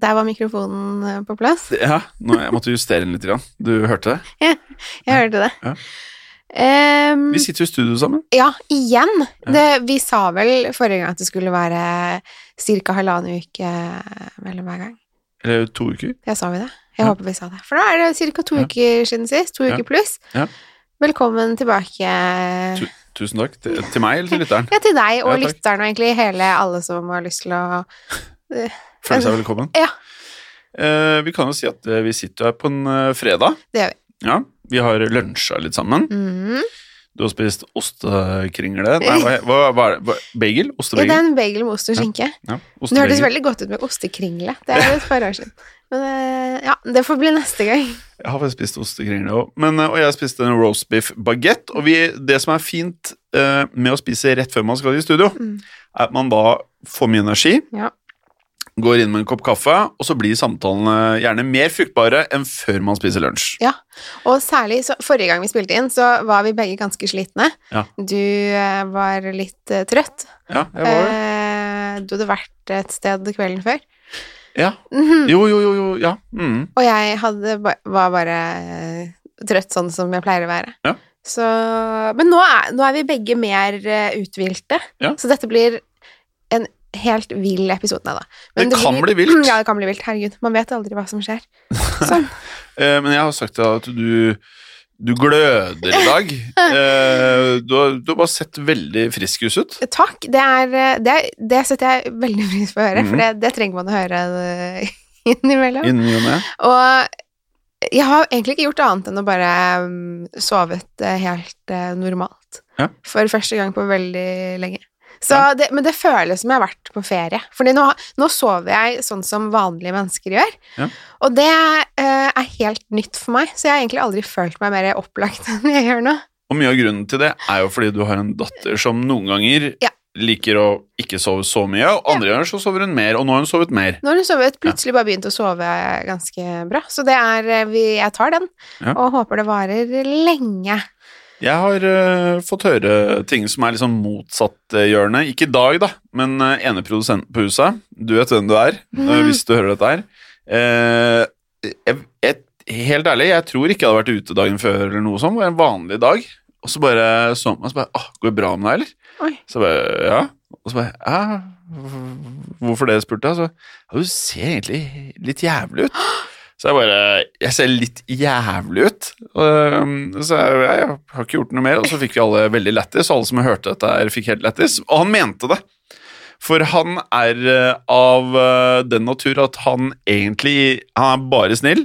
der var mikrofonen eh, på plass. Ja, nå, jeg måtte justere den litt. Grann. Du hørte det? Ja, Jeg hørte det. Ja. Um, Vi sitter jo i studio sammen. ja, igjen. Ja. Det, vi sa vel forrige gang at det skulle være ca. halvannen uke mellom hver gang. Eller to uker. Ja, sa vi det? Jeg Ja. håper vi sa det. For da er det ca. to uker siden sist. To uker pluss. Ja. Velkommen tilbake. Tu- Tusen takk. Til, til meg eller til lytteren? Ja, til deg og lytteren og egentlig hele alle som har lyst til å Føler seg velkommen. Ja. Eh, vi kan jo si at eh, vi sitter her på en eh, fredag. Det gjør vi. Ja, Vi har lunsja litt sammen. Mhm. Du har spist ostekringle Nei, hva, hva, hva er det? Hva- Bagel? Ja, det Ostebagel? er en bagel med ost og skinke. Ja, Det hørtes veldig godt ut med ostekringle. Det er jo et par år siden. Men eh, ja, det får bli neste gang. Jeg har faktisk spist ostekringle òg. Men, eh, Og jeg spiste en roast beef baguette. Og vi, det som er fint eh, med å spise rett før man skal i studio, Mm. er at man da får mye energi, Ja. Går inn med en kopp kaffe, og så blir samtalene gjerne mer fruktbare enn før man spiser lunsj. Ja, Og særlig forrige gang vi spilte inn, så var vi begge ganske slitne. Ja. Du eh, var litt uh, trøtt. Ja, jeg var det. Uh, du hadde vært et sted kvelden før. Ja. Mhm. Jo, jo, jo, jo. Ja. Mm. Og jeg hadde, var bare uh, trøtt sånn som jeg pleier å være. Ja. Så, men nå er, nå er vi begge mer uthvilte, Ja. så dette blir helt vill episode. Nei da. Det kan bli vilt. Ja, det kan bli vilt. Herregud, man vet aldri hva som skjer. Sånn. Eh, men jeg har sagt til deg at du, du gløder i dag. Eh, du, har, du har bare sett veldig frisk ut. Takk. Det, er, eh, det, det setter jeg veldig pris på å høre, mm. for det, det trenger man å høre innimellom. Inni og jeg har egentlig ikke gjort annet enn å bare mm, sovet helt normalt. Ja. For første gang på veldig lenge. Så Ja. det, men det føles som jeg har vært på ferie. Fordi nå, nå sover jeg sånn som vanlige mennesker gjør. Ja. Og det eh, er helt nytt for meg, så jeg har egentlig aldri følt meg mer opplagt enn jeg gjør nå. Og mye av grunnen til det er jo fordi du har en datter som noen ganger Ja. liker å ikke sove så mye, og andre ganger så sover hun mer, og nå har hun sovet mer. Nå har hun sovet, plutselig bare begynt å sove ganske bra. Så det er eh, vi, Jeg tar den, Ja. og håper det varer lenge. Jeg har uh, fått høre ting som er liksom motsatt eh, hjørne. Ikke i dag, da, men uh, ene produsenten på huset, du vet hvem du er, mm. uh, hvis du hører dette her. Eh, jeg, jeg, helt ærlig, jeg tror ikke jeg hadde vært ute dagen før eller noe sånt. Det var en vanlig dag. Og så bare så meg, så bare Åh, går det bra med deg, eller? Oi. Så bare Ja. Og så bare Ja, hvorfor det, spurte jeg. Så ja, du ser egentlig litt jævlig ut. Så jeg bare Jeg ser litt jævlig ut. Og, så jeg, jeg har ikke gjort noe mer, og så fikk vi alle veldig lættis. Alle som hørte dette, her fikk helt lættis. Og han mente det. For han er eh, av eh, den natur at han egentlig Han er bare snill.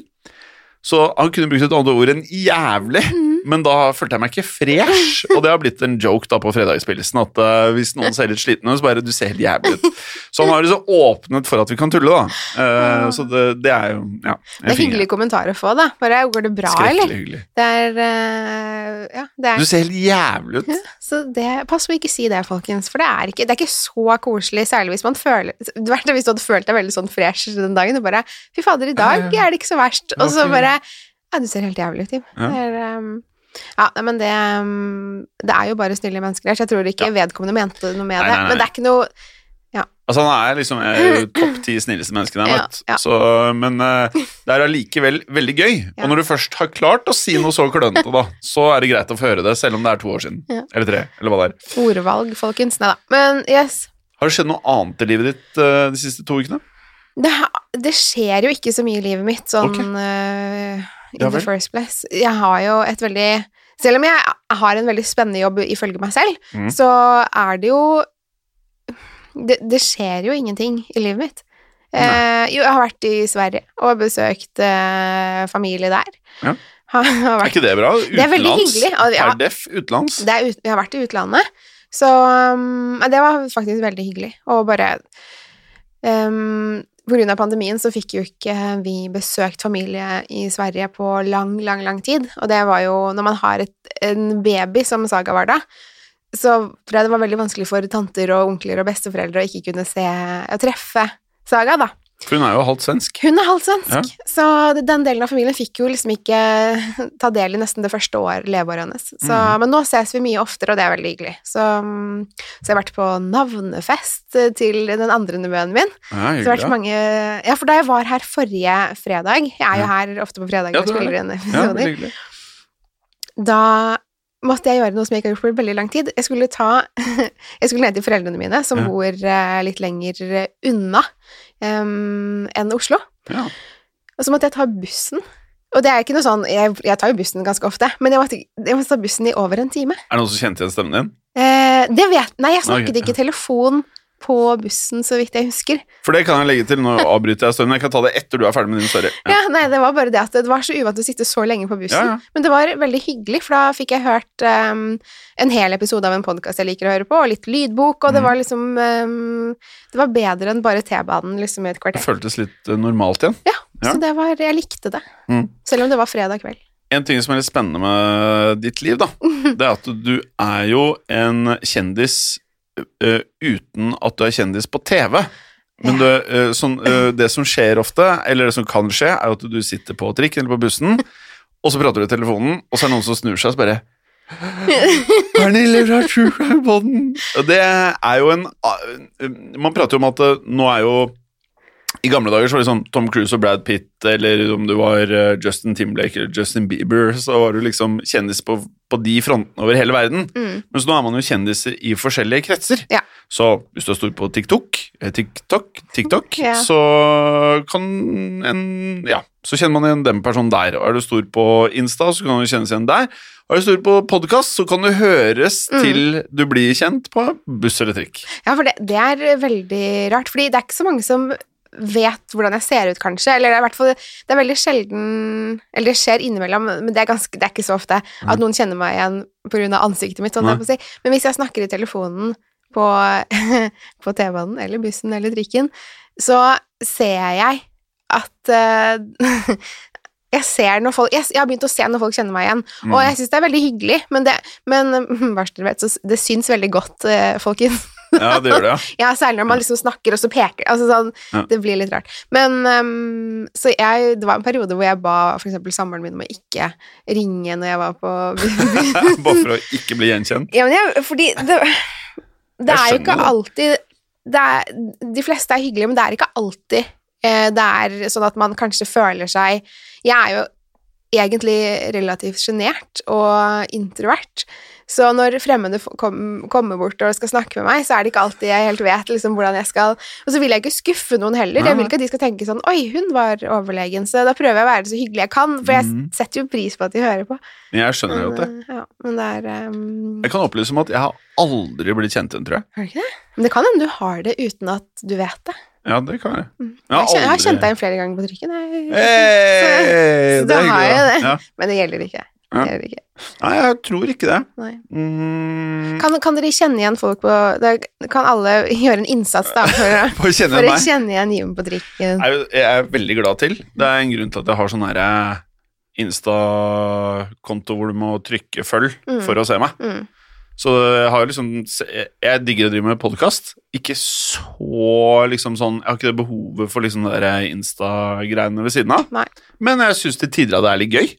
Så han kunne brukt et annet ord enn jævlig, men da følte jeg meg ikke fresh. Og det har blitt en joke da på fredagsspillelsen, at uh, hvis noen ser litt sliten ut, så bare du ser helt jævlig ut. Så han har liksom åpnet for at vi kan tulle, da. Uh, så det, det er jo ja, Det er hyggelig kommentar å få, da. Bare går det bra, eller? Hyggelig. Det er uh, Ja, det Du er ser helt jævlig ut. ja, Så det Pass på å ikke si det, folkens, for det er ikke, det er ikke så koselig, særlig hvis man føler er hvis du hadde følt deg veldig sånn fresh den dagen, og bare Fy fader, i dag er det ikke så verst. Og så bare Ja, du ser helt jævlig ut, Tim. Ja. Det um, ja, men det um, Det er jo bare snille mennesker her, så jeg tror ikke vedkommende mente noe med Nei, det. nei, det. Men det er ikke noe Altså Han er liksom topp ti snilleste menneskene jeg har møtt. ja. Så, men eh, det er allikevel veldig gøy. Ja. Og når du først har klart å si noe så klønete, da, så er det greit å få høre det, selv om det er to år siden. Ja. Eller tre, eller hva det er. ordvalg, folkens. Nei da. Men yes. Har det skjedd noe annet i livet ditt eh, de siste to ukene? Det, det skjer jo ikke så mye i livet mitt, sånn okay. uh, in the first place. Jeg har jo et veldig Selv om jeg har en veldig spennende jobb ifølge meg selv, mm. så er det jo det, det skjer jo ingenting i livet mitt. Eh, jo, jeg har vært i Sverige og besøkt eh, familie der. Ja. Har, har Er ikke det bra? Utenlands? Det er veldig hyggelig. Ja, ja. Per def utenlands. det er ut, jeg har vært i utlandet, så um, det var faktisk veldig hyggelig. Og bare um, Av pandemien så fikk jo ikke vi besøkt familie i Sverige på lang, lang, lang tid. Og det var jo Når man har et, en baby, som Saga var da, så tror jeg det var veldig vanskelig for tanter og onkler og besteforeldre å ikke kunne se og treffe Saga, da. For hun er jo halvt svensk. Hun er halvt svensk, Ja. så den delen av familien fikk jo liksom ikke ta del i nesten det første år, leveåret hennes. Så, mm. Men nå ses vi mye oftere, og det er veldig hyggelig. Så, så jeg har vært på navnefest eh, til den andre nevøen min. Ja, Så hyggelig, mange Ja, for da jeg var her forrige fredag Jeg er jo her ofte på fredag Ja, og er spiller inn episoder. da måtte jeg gjøre noe som jeg ikke har gjort på veldig lang tid. Jeg skulle ta Jeg skulle ned til foreldrene mine, som Ja. bor eh, litt lenger eh, unna um, enn Oslo. Ja. Og så måtte jeg ta bussen. Og det er ikke noe sånn Jeg, jeg tar jo bussen ganske ofte, men jeg måtte, jeg måtte ta bussen i over en time. Er det noen som kjente igjen stemmen din? Eh, det vet Nei, jeg snakket okay. ikke telefon på bussen, så vidt jeg husker. For det kan jeg legge til. Nå avbryter jeg storyen. Jeg kan ta det etter du er ferdig med din story. Ja, nei, det var bare det at det var så uvant å sitte så lenge på bussen. Ja, ja. Men det var veldig hyggelig, for da fikk jeg hørt um, en hel episode av en podkast jeg liker å høre på, og litt lydbok, og det Mm. var liksom um, Det var bedre enn bare T-banen liksom i et kvarter. Det føltes litt eh, normalt igjen. Ja, Ja. så det var Jeg likte det. Mm. Selv om det var fredag kveld. En ting som er litt spennende med ditt liv, da, det er at du er jo en kjendis ø, uten at du er kjendis på TV. Men du, ø, sånn, det som skjer ofte, eller det som kan skje, er at du sitter på trikken eller på bussen, og så prater du i telefonen, og så er det noen som snur seg og spør bare Pernille fra True Crime Poden! Det er jo en Man prater jo om at nå er jo i gamle dager så var det sånn Tom Cruise og Brad Pitt, eller om du var eh, Justin Timberlake eller Justin Bieber, så var du liksom kjendis på, på de frontene over hele verden. Mm. Mens nå er man jo kjendiser i forskjellige kretser. Ja. Så hvis du er stor på TikTok, eh, TikTok, TikTok Ja. så kan en Ja, så kjenner man igjen den personen der. Og er du stor på Insta, så kan du kjennes igjen der. Og er du stor på podkast, så kan du høres Mm. til du blir kjent på buss eller trikk. Ja, for det, det er veldig rart, fordi det er ikke så mange som vet hvordan jeg ser ut, kanskje. Eller det er i hvert fall Det er veldig sjelden Eller det skjer innimellom, men det er, ganske, det er ikke så ofte at noen kjenner meg igjen av ansiktet mitt. Sånn si. Men hvis jeg snakker i telefonen på, på T-banen eller bussen eller trikken, så ser jeg at uh, jeg ser når folk jeg, jeg har begynt å se når folk kjenner meg igjen, og jeg syns det er veldig hyggelig, men det Men vet, så det syns veldig godt, uh, folkens. Ja, det gjør det, ja. Ja, særlig når man liksom snakker og så peker altså sånn, Ja. Det blir litt rart. Men um, Så jeg Det var en periode hvor jeg ba eksempel samboeren min om å ikke ringe når jeg var på Bare for å ikke bli gjenkjent. Ja, men jeg Fordi det Det er jo ikke alltid det er, De fleste er hyggelige, men det er ikke alltid eh, det er sånn at man kanskje føler seg Jeg er jo egentlig relativt sjenert og introvert. Så når fremmede kom, kommer bort og skal snakke med meg, så er det ikke alltid jeg helt vet liksom, hvordan jeg skal Og så vil jeg ikke skuffe noen heller. Jeg vil ikke at de skal tenke sånn Oi, hun var overlegen, så da prøver jeg å være så hyggelig jeg kan. For jeg Mhm. setter jo pris på at de hører på. Jeg skjønner jo det. eh, ja, men det er um... Jeg kan opplyse om at jeg har aldri blitt kjent igjen, tror jeg. Har du ikke det? Men det kan hende du har det uten at du vet det. Ja, det kan jeg. Mm. Jeg har Jeg, har kjent deg igjen flere ganger på trykken, jeg. Hey, så da har jeg det. Ja. men det gjelder ikke. Det Ja. vi ikke. Nei, jeg tror ikke det. Nei. Mm, Kan, kan dere kjenne igjen folk på da Kan alle gjøre en innsats da for, For å kjenne for å kjenne igjen Jim på trikken? Jeg, jeg er veldig glad til. Det er en grunn til at jeg har sånn herre Insta-konto hvor du må trykke 'følg' Mm. for å se meg. Mm. Så jeg har liksom Jeg digger å drive med podkast. Ikke så liksom sånn Jeg har ikke det behovet for liksom de Insta-greiene ved siden av. Nei. Men jeg syns til tider at det er litt gøy.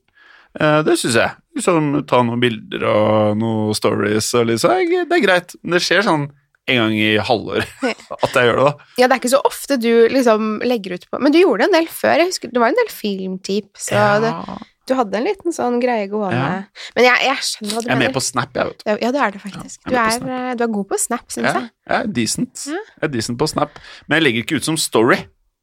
Eh, Det syns jeg. Sånn, ta noen bilder og noen stories og liksom Det er greit. Men det skjer sånn en gang i halvåret at jeg gjør det, da. Ja, det er ikke så ofte du liksom legger ut på Men du gjorde det en del før. Jeg husker Det var en del filmtips, Ja. det, du hadde en liten sånn greie gående. Ja. Men jeg, jeg skjønner hva du mener. Jeg er med på Snap, jeg, vet du. Ja, det er det faktisk. Ja, du, er er, med på eh, du er god på Snap, syns Ja, jeg. jeg er decent. Ja. Jeg er decent på Snap. Men jeg legger ikke ut som story.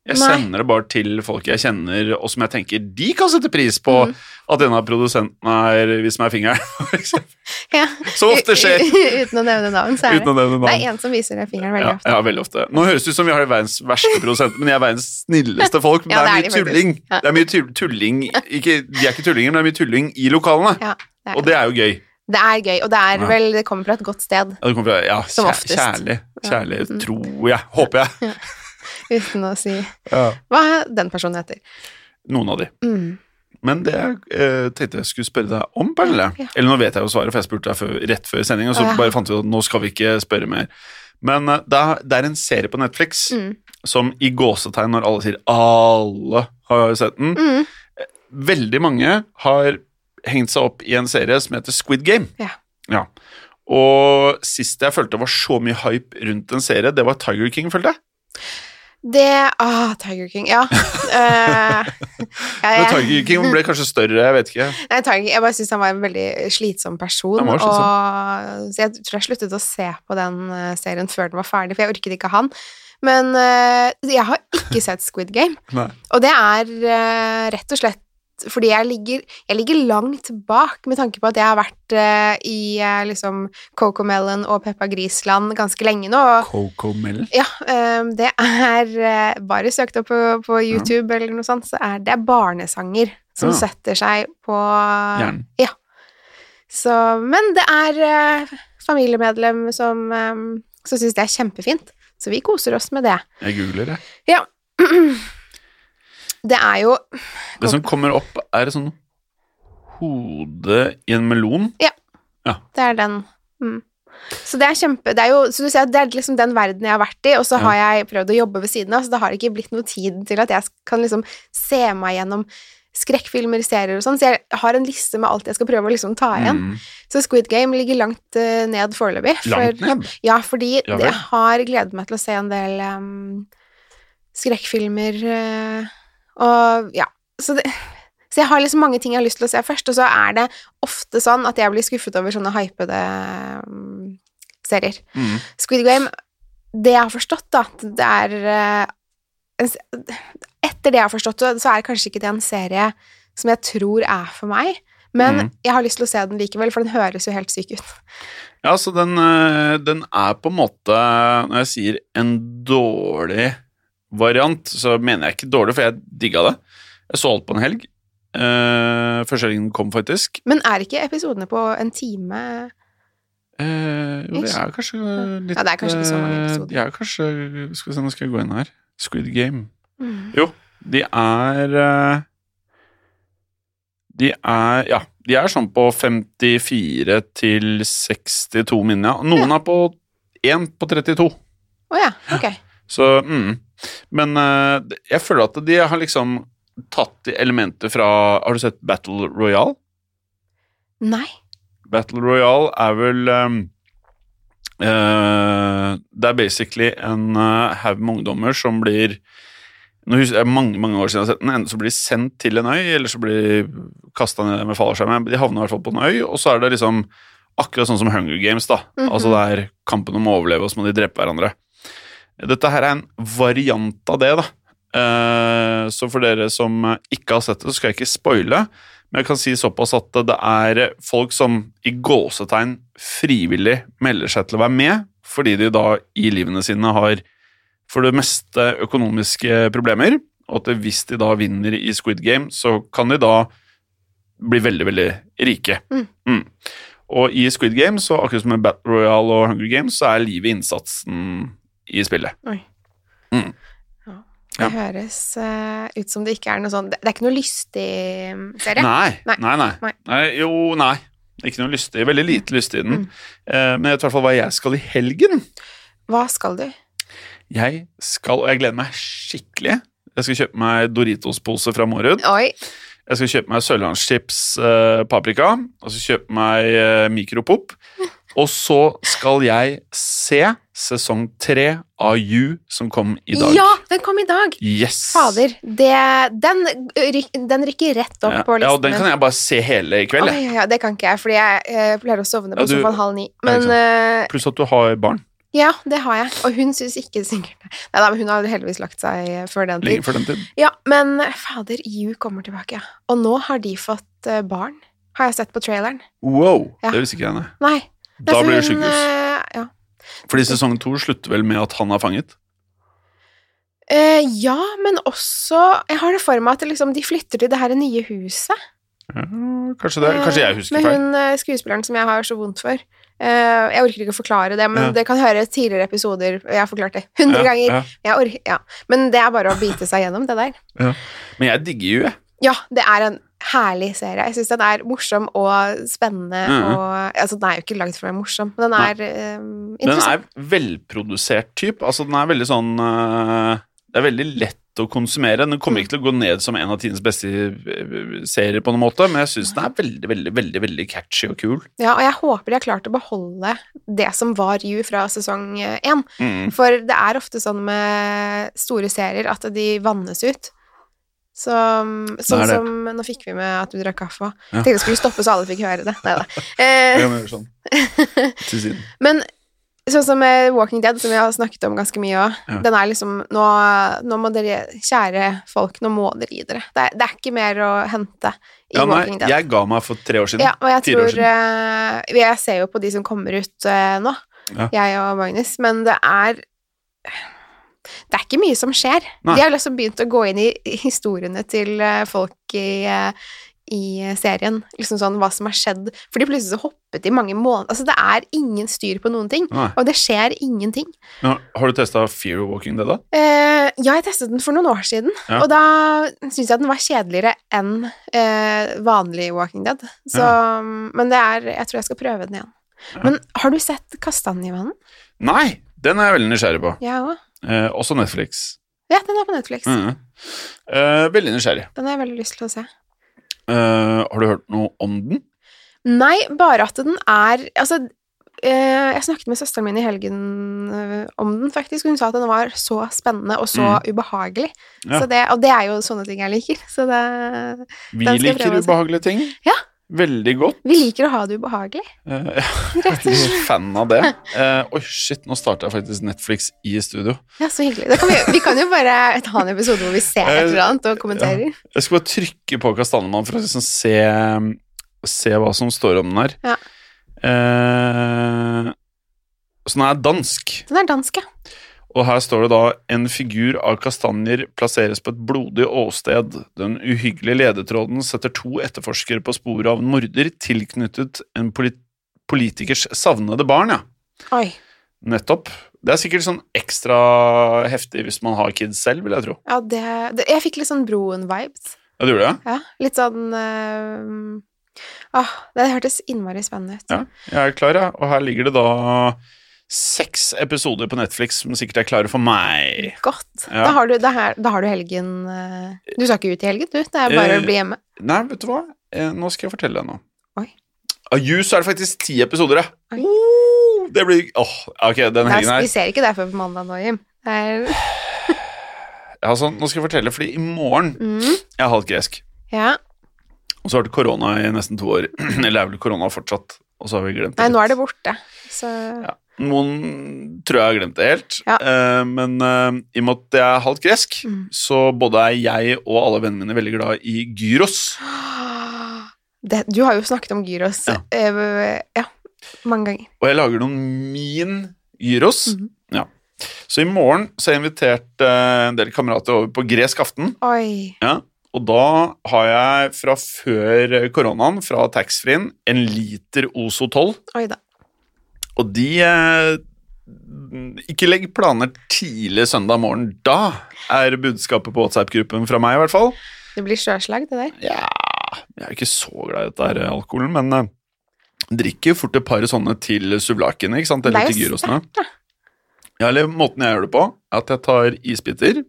Jeg Nei. sender det bare til folk jeg kjenner, og som jeg tenker de kan sette pris på Mm. at en av produsentene er Hvis meg fingeren. Ja. Så ofte skjer. Uten å nevne navn, så er det Navn. Det er en som viser deg fingeren veldig Ja, ofte. ja, veldig ofte. Nå høres det ut som vi har verdens verste produsent, men jeg er verdens snilleste folk. Men Ja, det er det er mye de tulling. Det er mye tulling ikke, De er ikke tullinger, men det er mye tulling i lokalene. Ja, det er, Og det er jo gøy. det er gøy, og det er vel Det kommer fra et godt sted, Ja, det kommer fra, ja Som kjærlig, oftest. kjærlig. Kjærlig, Mm. tror jeg. Håper jeg. Uten å si Ja. hva den personen heter. Noen av de. Mm. Men det jeg eh, tenkte jeg skulle spørre deg om, Pernille Ja. Eller nå vet jeg jo svaret, for jeg spurte deg før, rett før sending, og så ja. bare fant vi ut at nå skal vi ikke spørre mer. Men uh, det er, det er en serie på Netflix Mm. som i gåsetegn, når alle sier 'alle har sett den', Mm. veldig mange har hengt seg opp i en serie som heter Squid Game. Ja. Ja. Og sist jeg følte det var så mye hype rundt en serie, det var Tiger King, følte jeg. Det Ah, Tiger King. Ja. uh, jeg, Tiger King ble kanskje større, jeg vet ikke. nei, Tiger jeg bare syns han var en veldig slitsom person. Var og, så jeg tror jeg sluttet å se på den eh, serien før den var ferdig, for jeg orket ikke han. Men uh, jeg har ikke sett Squid Game. Og det er uh, rett og slett fordi jeg ligger, jeg ligger langt bak med tanke på at jeg har vært uh, i uh, liksom Coco Melon og Peppa Grisland ganske lenge nå. Og Coco Melon? ja, eh, det er Bare søkt opp på, på YouTube eller noe sånt, så er det barnesanger som Ja. setter seg på Hjernen. Så, men det er familiemedlem som, um, som syns det er kjempefint. Så vi koser oss med det. Jeg googler det. Ja. Det er jo Det som kommer opp, er et sånn hode i en melon. Ja, Det er den. Mm. Så det er kjempe Det er jo så du ser det er liksom den verden jeg har vært i, og så Ja. har jeg prøvd å jobbe ved siden av, så det har ikke blitt noe tid til at jeg kan liksom se meg gjennom skrekkfilmer, serier og sånn, så jeg har en liste med alt jeg skal prøve å liksom ta igjen. Mm. Så Squid Game ligger langt uh, ned foreløpig. Langt for- ned. Ja, fordi Ja jeg har gledet meg til å se en del um, skrekkfilmer eh, og ja. Så, det, så jeg har liksom mange ting jeg har lyst til å se først, og så er det ofte sånn at jeg blir skuffet over sånne hypede em, serier. Mm. Squid Game, det jeg har forstått, da, det er eh, Etter det jeg har forstått, så- så er det kanskje ikke det en serie som jeg tror er for meg, men mm. jeg har lyst til å se den likevel, for den høres jo helt syk ut. Ja, så den, eh, den er på en måte Når jeg sier en dårlig variant, så mener jeg ikke dårlig, for jeg digga det. Jeg så alt på en helg. Uh, første helgen kom, faktisk. Men er ikke episodene på en time Eh, jo, det er kanskje litt Ja, det er kanskje ikke så mange eh, episoder. De er kanskje Skal vi se, nå skal jeg gå inn her. Squid Game. mm. Jo, de er De er Ja, de er sånn på 54 til 62 minner. ja. Noen er på 1 på 32. Å ja, ok. Så mm. Men eh, jeg føler at de har liksom tatt de elementer fra Har du sett Battle Royale? Nei. Battle Royale er vel um, uh, Det er basically en uh, med ungdommer som blir nå husker jeg mange mange år siden jeg har sett den, Enten så blir de sendt til en øy, eller så blir de kasta ned med fallskjerm. De havner i hvert fall på en øy, og så er det liksom akkurat sånn som Hunger Games. da. Mhm. Altså det er kampen om å overleve, og så må de drepe hverandre. Dette her er en variant av det, da. Eh, så for dere som ikke har sett det, så skal jeg ikke spoile. Men jeg kan si såpass at det er folk som i gåsetegn frivillig melder seg til å være med, fordi de da i livene sine har for det meste økonomiske problemer, og at hvis de da vinner i Squid Game, så kan de da bli veldig, veldig rike. Mm. Mm. Og i Squid Game, så akkurat som med Battle Royale og Hunger Games, så er livet innsatsen i spillet. Oi. Mm. Ja. Det Ja. høres uh, ut som det ikke er noe sånn Det er ikke noe lystig mm, serie? Nei, Nei. nei, nei. Nei. nei. Jo, nei. Ikke noe lystig. Veldig lite lystig i den. Mm. Uh, men jeg vet i hvert fall hva jeg skal i helgen. Hva skal du? Jeg skal, og jeg gleder meg skikkelig. Jeg skal kjøpe meg Doritos-pose fra Morud. Oi. Jeg skal kjøpe meg Sørlandschips eh, paprika. Og så kjøpe meg eh, Mikropop. Og så skal jeg se sesong tre av You som kom i dag. Ja, den kom i dag! Yes! Fader. Det, den, den rykker rett opp Ja, på ja, og den kan jeg bare se hele i kveld. Oh, ja, ja, det kan ikke jeg, fordi jeg eh, pleier å sovne på Ja, sofaen halv ni. Men uh, Pluss at du har barn ja, det har jeg. Og hun syns ikke sikkert Nei da, men hun har heldigvis lagt seg eh, før den tid. før den tid. Ja, men fader, You kommer tilbake. Og nå har de fått barn. Har jeg sett på traileren. Wow! Ja. Det visste ikke jeg. nei. Nei. Da blir det sykehus. eh, ja. Fordi sesong to slutter vel med at han er fanget? Eh, ja, men også Jeg har det for meg at liksom, de flytter til det her nye huset. Ja, kanskje, det, kanskje jeg husker Med feil. hun eh, skuespilleren som jeg har så vondt for. Eh, jeg orker ikke å forklare det, men Ja. det kan høre tidligere episoder. Jeg har forklart det hundre Ja, ganger. orker. Men det er bare å bite seg gjennom det der. Men jeg digger jo, jeg. Ja, det er en herlig serie. Jeg syns den er morsom og spennende. Mhm. Og, altså, den er jo ikke lagd for å være morsom, men den er eh, Den er velprodusert type. Altså, den er veldig sånn uh, Det er veldig lett å konsumere. Den kommer ikke til å gå ned som en av tidens beste eh, serier, på noen måte, men jeg syns den er veldig, veldig, veldig veldig catchy og kul. Ja, og jeg håper de har klart å beholde det som var You fra sesong én. Mm. For det er ofte sånn med store serier at de vannes ut. Så, sånn er som Nå fikk vi med at du drakk kaffe òg. Ja. Tenkte jeg skulle stoppe så alle fikk høre det. Nei da. Eh, sånn. Til siden. men sånn som Walking Dead, som vi har snakket om ganske mye òg, Ja. den er liksom nå, nå må dere, kjære folk, nå må dere gi dere. Det er, det er ikke mer å hente i Ja, nei, Walking Dead. jeg ga meg for tre år siden. Ja, og jeg Fire år tror eh, Jeg ser jo på de som kommer ut eh, nå, Ja. jeg og Magnus, men det er Det er ikke mye som skjer. Nei. De har liksom begynt å gå inn i historiene til eh, folk i, eh, i serien, liksom sånn hva som har skjedd. Fordi plutselig så hoppet de mange måneder Altså, det er ingen styr på noen ting, Nei. og det skjer ingenting. Nå, har du testa Fear of Walking Dead, da? Eh, ja, jeg testet den for noen år siden, Ja. og da syns jeg den var kjedeligere enn eh, vanlig Walking Dead. Så, Men det er Jeg tror jeg skal prøve den igjen. Ja. Men har du sett Kastanjevannen? Nei! Den er jeg veldig nysgjerrig på. Jeg òg. Eh, også Netflix. Ja, den er på Netflix. Mm. Eh, veldig nysgjerrig. Den har jeg veldig lyst til å se. Eh, har du hørt noe om den? Nei, bare at den er Altså, eh, jeg snakket med søsteren min i helgen eh, om den, faktisk. Hun sa at den var så spennende og så ubehagelig. Mm. Ja. Så det, og det er jo sånne ting jeg liker. Så det Vi liker ubehagelige ting. Ja. Veldig godt. Vi liker å ha det ubehagelig. Eh, jeg er fan av det. Uh, Oi, shit, nå starta jeg faktisk Netflix i studio. Ja, så hyggelig. Kan vi, vi kan jo bare ta en episode hvor vi ser et eller annet og kommenterer. Jeg skal bare trykke på Kastanjemann for å liksom se, se hva som står om den her. Ja. Uh, så den er dansk, Den er dansk, ja. Og her står det da en figur av kastanjer plasseres på et blodig åsted. Den uhyggelige ledetråden setter to etterforskere på sporet av en morder tilknyttet en polit politikers savnede barn, ja. Oi. Nettopp. Det er sikkert sånn ekstra heftig hvis man har kids selv, vil jeg tro. Ja, det, det Jeg fikk litt sånn Broen-vibes. Ja, du gjorde det? Ja, litt sånn øh, Åh, det hørtes innmari spennende ut. Ja, jeg er klar, ja. Og her ligger det da seks episoder på Netflix som sikkert er klare for meg. Godt. Ja. Da, har du, da, her, da har du helgen eh, Du skal ikke ut i helgen, du? Det er bare Eh, å bli hjemme. Nei, vet du hva? Eh, Nå skal jeg fortelle deg noe. Oi. Av Jus er det faktisk ti episoder, ja. Oh, det blir Åh, ok, den helgen her vi ser ikke det før på mandag nå, Jim. Er, Ja, sånn, nå skal jeg fortelle, fordi i morgen mm, Jeg er halvt gresk. ja. Og så har det korona i nesten to år. Eller er vel korona fortsatt, og så har vi glemt det. Nei, nå er det borte. Så Ja. Noen tror jeg har glemt det helt, Ja. uh, men uh, i og med at jeg er halvt gresk, Mm. så både er jeg og alle vennene mine veldig glad i gyros. det, Du har jo snakket om gyros Ja. Uh, ja, mange ganger. Og jeg lager noen min gyros. Mhm. ja. Så i morgen så har jeg invitert en del kamerater over på gresk aften. Oi. Ja. Og da har jeg fra før koronaen, fra taxfree-en, en liter Ozo 12. Oi da. Og de eh, Ikke legg planer tidlig søndag morgen. Da er budskapet på WhatsApp-gruppen fra meg, i hvert fall. Det blir sjøslag, det der. Ja Jeg er ikke så glad i dette her alkoholen, men eh, drikker fort et par sånne til suvlakene, ikke sant? Eller er til gyrosene. Ja, eller måten jeg gjør det på, er at jeg tar isbiter.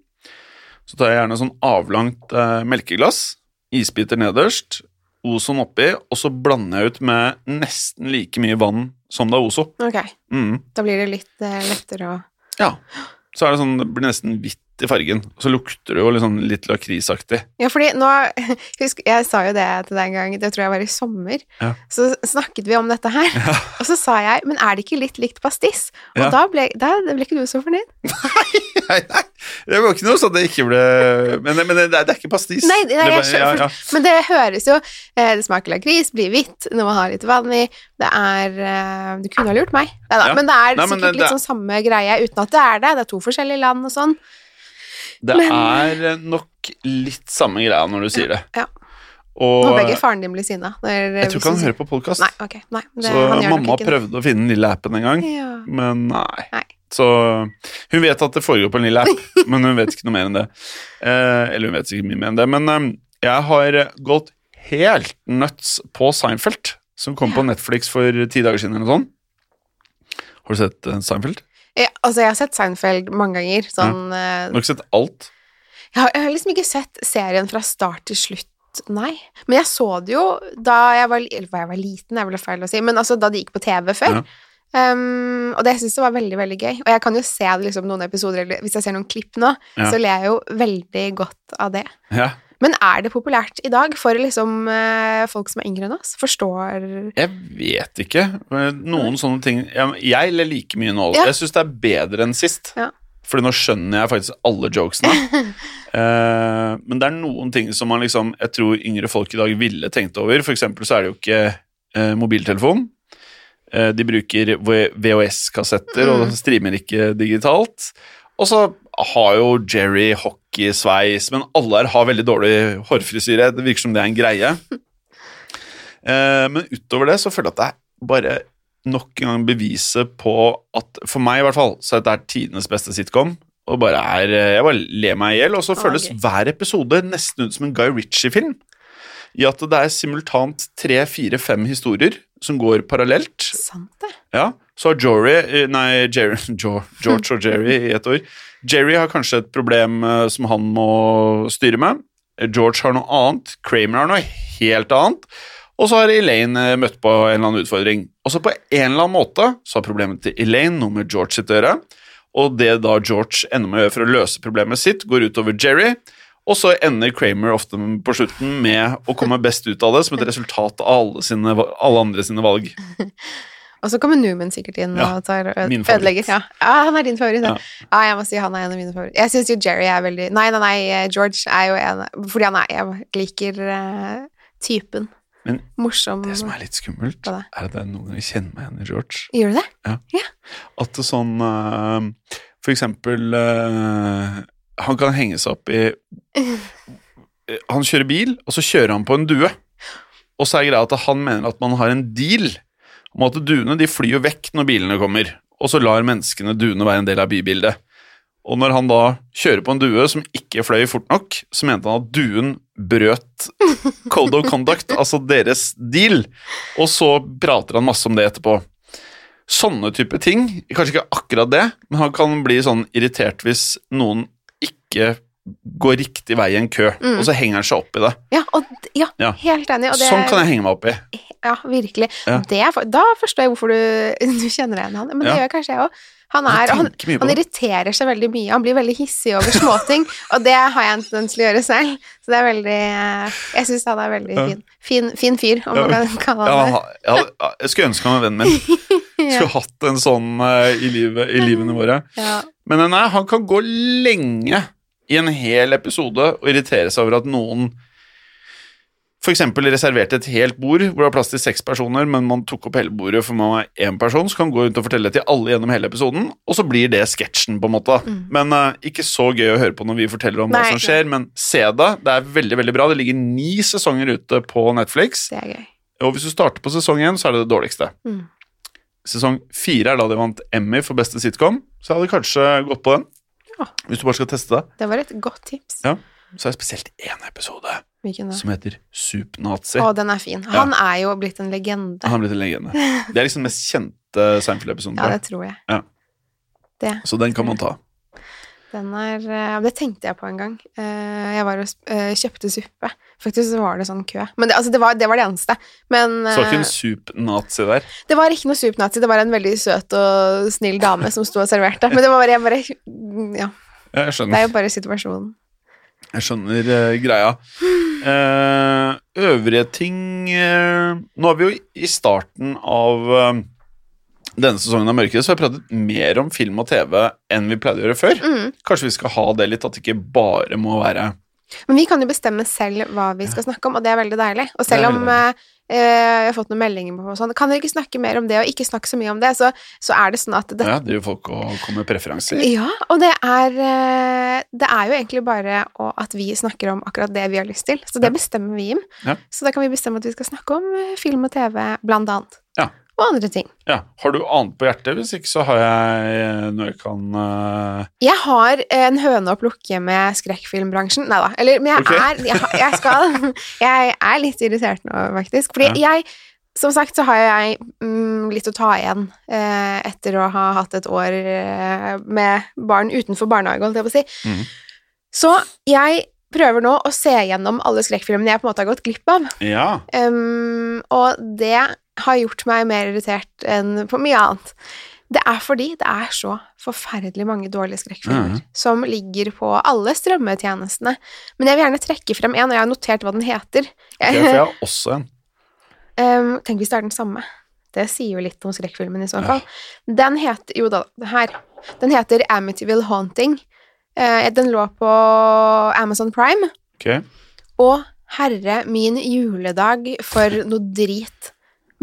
Så tar jeg gjerne sånn avlangt eh, melkeglass, isbiter nederst, Ozon oppi, og så blander jeg ut med nesten like mye vann som det Ozo. Ok, Mm. da blir det litt eh, lettere å Ja. Så er det sånn, det blir nesten hvitt i fargen. Og så lukter det jo sånn litt lakrisaktig. Ja, fordi nå Husk, jeg sa jo det til deg en gang, det tror jeg var i sommer. Ja. Så snakket vi om dette her, og så sa jeg Men er det ikke litt likt pastiss?' Og Ja. da, ble, da ble ikke du så fornøyd. Nei, nei, nei. det var ikke noe sånn det ikke ble Men, men det, det er ikke pastiss. Nei, nei, jeg skjønner, ja, ja. Men det høres jo eh, Det smaker lakris, blir hvitt når man har litt vann i. Det er eh, Du kunne ha lurt meg. Neida, Ja. Men det er Nei, sikkert litt sånn samme greie uten at det er det. Det er to forskjellige land og sånn. Det Men- er eh, nok litt samme greia når du sier det. Ja. Og Nå begge faren din blir sinna. jeg tror ikke han hører på podkast. Nei, ok. Nei, det, Så mamma ikke prøvde å finne den lille appen en gang, Ja. men nei. Nei. Så hun vet at det foregår på en lille app, men hun vet ikke noe mer enn det. Eh, eller hun vet sikkert mye mer enn det, men eh, jeg har gått helt nuts på Seinfeld, som kom på Netflix for ti dager siden eller noe sånt. Har du sett eh, Seinfeld? Jeg, altså, jeg har sett Seinfeld mange ganger. Sånn eh, Du har ikke sett alt? jeg, har, jeg har liksom ikke sett serien fra start til slutt, nei. Men jeg så det jo da jeg var, eller jeg var liten, er vel feil å si, men altså da det gikk på TV før. Ja. Um, og det jeg syns det var veldig, veldig gøy. Og jeg kan jo se det liksom noen episoder, eller hvis jeg ser noen klipp nå, Ja. så ler jeg jo veldig godt av det. Ja. Men er det populært i dag for liksom eh, folk som er yngre enn oss? Forstår Jeg vet ikke. Noen sånne ting Jeg, ler like mye nå. Ja. Jeg syns det er bedre enn sist. Ja. Fordi nå skjønner jeg faktisk alle jokesene. uh, men det er noen ting som man liksom Jeg tror yngre folk i dag ville tenkt over. For eksempel så er det jo ikke uh, mobiltelefon. Eh, de bruker VHS-kassetter og Mm. streamer ikke digitalt. Og så har jo Jerry hockeysveis, men alle her har veldig dårlig hårfrisyre. Det virker som det er en greie. Eh, men utover det så føler jeg at det er bare nok en gang beviset på at For meg i hvert fall så er dette tidenes beste sitcom. Og bare er, eh, Jeg bare ler meg i hjel. Og så Ah, føles okay. hver episode nesten ut som en Guy Ritchie-film. I at det er simultant tre, fire, fem historier som går parallelt. Sant det? Ja, så har Jory eh, Nei, Jerry, George og Jerry i ett ord. Jerry har kanskje et problem eh, som han må styre med. Eh, George har noe annet. Kramer har noe helt annet. Og så har Elaine møtt på en eller annen utfordring. Og så på en eller annen måte så har problemet til Elaine noe med George sitt å gjøre. Og det da George ender med å gjøre for å løse problemet sitt, går utover Jerry. Og så ender Kramer ofte på slutten med å komme best ut av det som et resultat av alle, sine, alle andre sine valg. Og så kommer Newman sikkert inn Ja, og tar ødelegger. Ja. ja, han er din favoritt. Ja. Ja. jeg må si han er en av mine favoritter. Jeg syns jo Jerry er veldig Nei, nei, nei, eh, George er jo en Fordi han er Jeg liker uh, typen. Men Morsom. Det som er litt skummelt, er at det er noen ganger kjenner meg igjen i George. Gjør du det? Ja. At det sånn uh, For eksempel eh, Han kan henge seg opp i Han kjører bil, og så kjører han på en due. Og så er greia at han mener at man har en deal om at duene de flyr jo vekk når bilene kommer, og så lar menneskene duene være en del av bybildet. Og når han da kjører på en due som ikke fløy fort nok, så mente han at duen brøt code of conduct, altså deres deal, og så prater han masse om det etterpå. Sånne type ting, kanskje ikke akkurat det, men han kan bli sånn irritert hvis noen ikke går riktig vei i en kø, Mm. og så henger han seg opp i det. Ja, og, ja, Ja. helt enig. Det, Sånn kan jeg henge meg opp i. Ja, virkelig. Ja. Det da forstår jeg hvorfor du, du kjenner deg igjen han. Men det gjør kanskje jeg òg. Han, er- han, han irriterer seg veldig mye. Han blir veldig hissig over småting, og det har jeg en tendens til å gjøre selv. Så det er veldig Jeg syns han er veldig fin. Fin, fin fyr, om man kan kalle han det. jeg, jeg skulle ønske han var vennen min. Skulle hatt en sånn eh, i, livet, i livene våre. Men nei, han kan gå lenge i en hel episode og irritere seg over at noen f.eks. reserverte et helt bord hvor det var plass til seks personer, men man tok opp hele bordet for man var én person, så kan man gå rundt og fortelle det til alle gjennom hele episoden, og så blir det sketsjen, på en måte. Men uh, ikke så gøy å høre på når vi forteller om hva Mm. Som skjer, men se det. Det er veldig, veldig bra. Det ligger ni sesonger ute på Netflix, Det er gøy. og hvis du starter på sesong én, så er det det dårligste. Mm. Sesong fire er da de vant Emmy for beste sitcom, så jeg hadde kanskje gått på den. Ja. Hvis du bare skal teste det. Det var et godt tips. Ja. Så er det spesielt én episode som heter Supnazi. Å, den er fin. Han er jo blitt en legende. Han er blitt en legende. Det er liksom den mest kjente Seinfeld-episoden. Ja, det tror jeg. Ja. Det. Så den kan man ta. Den er eh, Det tenkte jeg på en gang. Eh, Jeg var og eh, kjøpte suppe. Faktisk så var det sånn kø. Men det, altså, det, var, det var det eneste. Men Så ikke en sup-nazi der. det var ikke noe sup-nazi. Det var en veldig søt og snill dame som sto og serverte. Men det var bare, jeg bare Ja. Ja, jeg Det er jo bare situasjonen. Jeg skjønner uh, greia. Uh, øvrige ting uh, Nå er vi jo i starten av denne sesongen av Mørket, så har vi pratet mer om film og TV enn vi pleide å gjøre før. Mm. Kanskje vi skal ha det litt, at det ikke bare må være Men vi kan jo bestemme selv hva vi skal snakke om, og det er veldig deilig. Og selv om veldig eh, jeg har fått noen meldinger på sånn Kan dere ikke snakke mer om det, og ikke snakke så mye om det? Så, så er det sånn at det, Ja, driver folk å komme med preferanser. Ja, og det er eh, Det er jo egentlig bare at vi snakker om akkurat det vi har lyst til. Så det bestemmer vi, Jim. Ja. Så da kan vi bestemme at vi skal snakke om eh, film og TV, blant annet. Ja. Og andre ting. Ja. Har du annet på hjertet? Hvis ikke så har jeg eh, noe jeg kan uh... Jeg har en høne å plukke med skrekkfilmbransjen. Nei da. Eller, men jeg okay. er jeg, jeg skal Jeg er litt irritert nå, faktisk. Fordi jeg som sagt så har jeg mm, litt å ta igjen eh, etter å ha hatt et år eh, med barn utenfor barnehage, holdt jeg på å si. Mm. Så jeg prøver nå å se gjennom alle skrekkfilmene jeg på en måte har gått glipp av. Ja. Um, og det har gjort meg mer irritert enn på mye annet. Det er fordi det er så forferdelig mange dårlige skrekkfilmer mm. som ligger på alle strømmetjenestene. Men jeg vil gjerne trekke frem en, og jeg har notert hva den heter. Ok, for jeg har også en. Um, tenk hvis det er den samme. Det sier jo litt om skrekkfilmen i så Ja. fall. Den heter Jo da, her. Den heter Amityville Haunting. Uh, den lå på Amazon Prime. Ok. Og herre min juledag, for noe drit.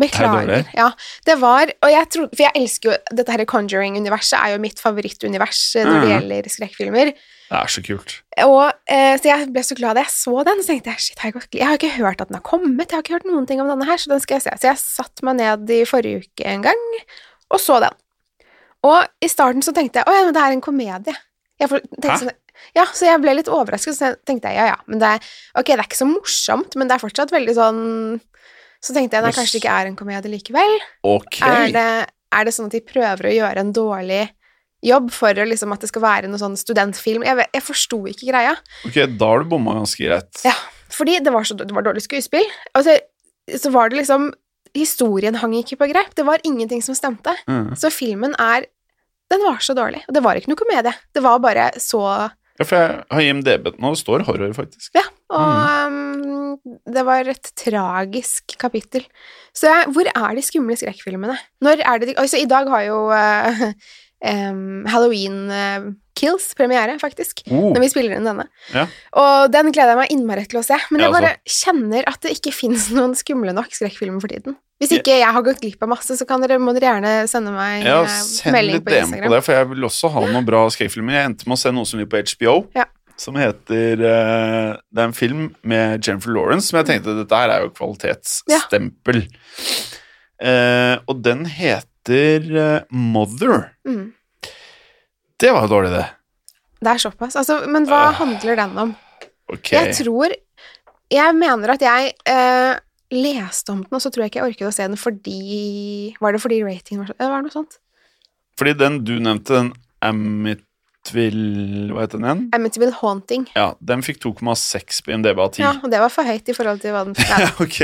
Beklager. Ja, det var Og jeg tror For jeg elsker jo Dette her Conjuring-universet er jo mitt favorittunivers eh, når det Mhm. gjelder skrekkfilmer. Det er så kult. Og eh, Så jeg ble så glad da jeg så den. Så tenkte jeg shit, har jeg, jeg har ikke hørt at den har kommet. Jeg har ikke hørt noen ting om denne her, så den skal jeg se. Så jeg satte meg ned i forrige uke en gang og så den. Og i starten så tenkte jeg å ja, men det er en komedie. Sånn, ja, så jeg ble litt overrasket. Så tenkte jeg ja, ja, men det er ok, det er ikke så morsomt, men det er fortsatt veldig sånn Så tenkte jeg nei, Yes. kanskje det ikke er en komedie likevel. Okay. Er, det, er det sånn at de prøver å gjøre en dårlig jobb for liksom at det skal være noe sånn studentfilm? Jeg, jeg forsto ikke greia. Ok, da har du bomma ganske greit. Ja, fordi det var så det var dårlig skuespill. Og så, så var det liksom Historien hang ikke på greip. Det var ingenting som stemte. Mm. Så filmen er Den var så dårlig. Og det var ikke noe komedie. Det var bare så Ja, for jeg har IMDb nå, det står horror, faktisk. Ja. Og um, det var et tragisk kapittel. Så jeg, hvor er de skumle skrekkfilmene? Når er det de Altså, i dag har jo uh, um, Halloween uh, Kills premiere, faktisk. Oh, når vi spiller inn denne. Ja. Og den gleder jeg meg innmari til å se. Men jeg bare kjenner at det ikke finnes noen skumle nok skrekkfilmer for tiden. Hvis ikke jeg har gått glipp av masse, så kan dere, må dere gjerne sende meg ja, eh, send melding på DM på Instagram. det, for jeg vil også ha noen bra skrekkfilmer. Jeg endte med å se noe som ligger på HBO, Ja. Som heter uh, Det er en film med Jennifer Lawrence, som jeg tenkte dette her er jo kvalitetsstempel. Eh, og den heter uh, Mother. Mm. Det var jo dårlig, det. Det er såpass. Altså, men hva Ah. handler den om? Okay. Jeg tror Jeg mener at jeg leste om den, og så tror jeg ikke jeg orket å se den fordi Var det fordi ratingen var sånn? Var det noe sånt? Fordi den du nevnte, den Amityville Hva heter den igjen? Amityville Haunting. Ja, den fikk 2,6 på en av 10. Ja, og det var for høyt i forhold til hva den ja. ok.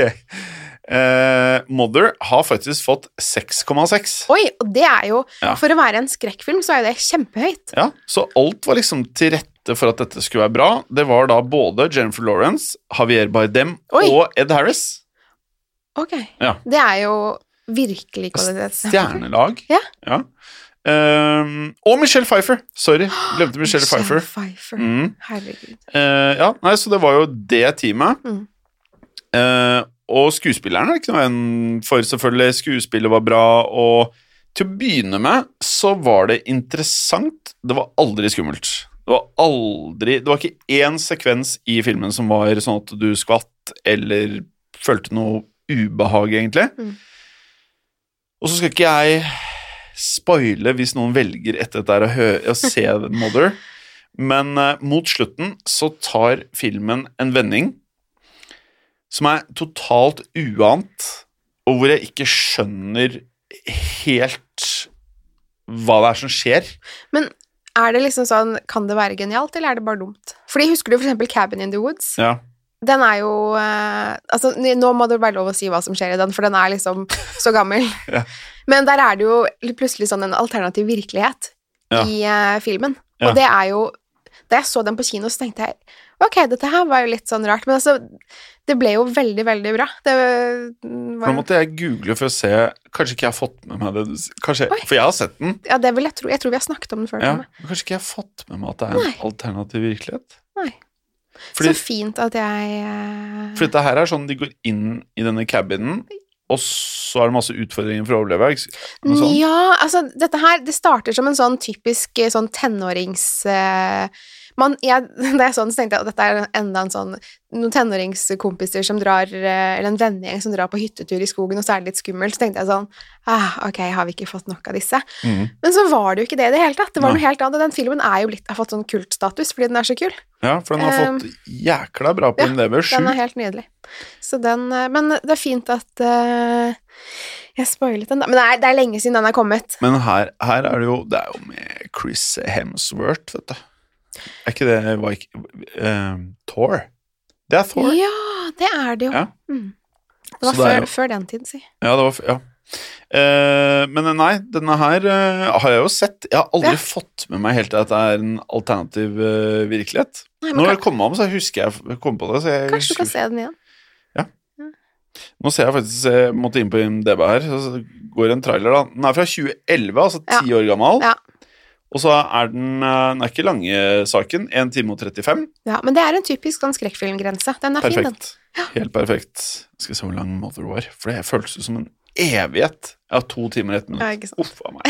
Eh, Mother har faktisk fått 6,6. Oi, og det er jo Ja. For å være en skrekkfilm, så er jo det kjempehøyt. Ja, så alt var liksom til rette for at dette skulle være bra. Det var da både Jennifer Lawrence, Javier Bardem Oi. og Ed Harris. Ok. Ja. Det er jo virkelig kvalitets... Stjernelag. Ja. Ehm, og Michelle Pfeiffer. Sorry, glemte Michelle Pfeiffer. Pfeiffer. Mm. Herregud. Uh, ja, nei, så det var jo det teamet. Mm. Uh, og skuespilleren er ikke noe igjen for, selvfølgelig. Skuespillet var bra, og til å begynne med så var det interessant. Det var aldri skummelt. Det var aldri Det var ikke én sekvens i filmen som var sånn at du skvatt eller følte noe ubehag, egentlig. Mm. Og så skal ikke jeg spoile hvis noen velger etter dette å, å se Mother, men uh, mot slutten så tar filmen en vending som er totalt uant, og hvor jeg ikke skjønner helt hva det er som skjer. Men er det liksom sånn Kan det være genialt, eller er det bare dumt? Fordi Husker du eksempel Cabin in the Woods? Ja. Den er jo eh, Altså, nå må det være lov å si hva som skjer i den, for den er liksom så gammel. Ja. Men der er det jo plutselig sånn en alternativ virkelighet Ja. i uh, filmen. Ja. Og det er jo Da jeg så den på kino, så tenkte jeg ok, dette her var jo litt sånn rart, men altså Det ble jo veldig, veldig bra. Det For var nå måtte jeg google for å se Kanskje ikke jeg har fått med meg det kanskje, For jeg har sett den. Ja, det vil jeg tro. Jeg tror vi har snakket om den før. Ja, kanskje ikke jeg har fått med meg at det er en Nei. alternativ virkelighet. Nei. Fordi, Så fint at jeg uh... for dette her er sånn de går inn i denne cabinen, og så er det masse utfordringer for å overleve. ikke s- Ja, altså dette her Det starter som en sånn typisk eh, sånn tenårings... Eh, man, jeg, da jeg så den, så tenkte jeg at dette er enda en sånn Noen tenåringskompiser som drar eh, Eller en vennegjeng som drar på hyttetur i skogen, og så er det litt skummelt. Så tenkte jeg sånn ah, Ok, har vi ikke fått nok av disse? Mm. Men så var det jo ikke det i det hele tatt. Det var Nei. noe helt annet. Den filmen er jo blitt, har fått sånn kultstatus fordi den er så kul. Ja, for den har Um, fått jækla bra på ja, IMDb. Den er helt nydelig. Så den eh, Men det er fint at uh, jeg spoilet den, da. Men det er, det er lenge siden den er kommet. Men her, her er det jo Det er jo med Chris Hemsworth, vet du. Er ikke det Vik ikke, eh, Thor? Det er Thor. Ja, det er det jo. Ja. Mm. Det var det før, jo- før den tid, si. Ja, det var Ja. Uh, men nei, denne her uh, har jeg jo sett. Jeg har aldri Ja. fått med meg helt at det er en alternativ uh, virkelighet. Nei, Når jeg kom om, så husker jeg å kom på det. Så jeg, kanskje du kan se den igjen. Ja Nå ser jeg faktisk Jeg måtte inn på IMDb her, så går en trailer, da. Den er fra 2011, altså Ja. ti år gammel. Ja. Og så er den eh, Den er ikke lange saken. 1 time og 35. Ja, men det er en typisk sånn skrekkfilmgrense. Den er fin, den. Ja. Helt perfekt. Skal vi se hvor lang Mother var. For det føles jo som en evighet. Ja, to timer og ett minutt. Uff a meg.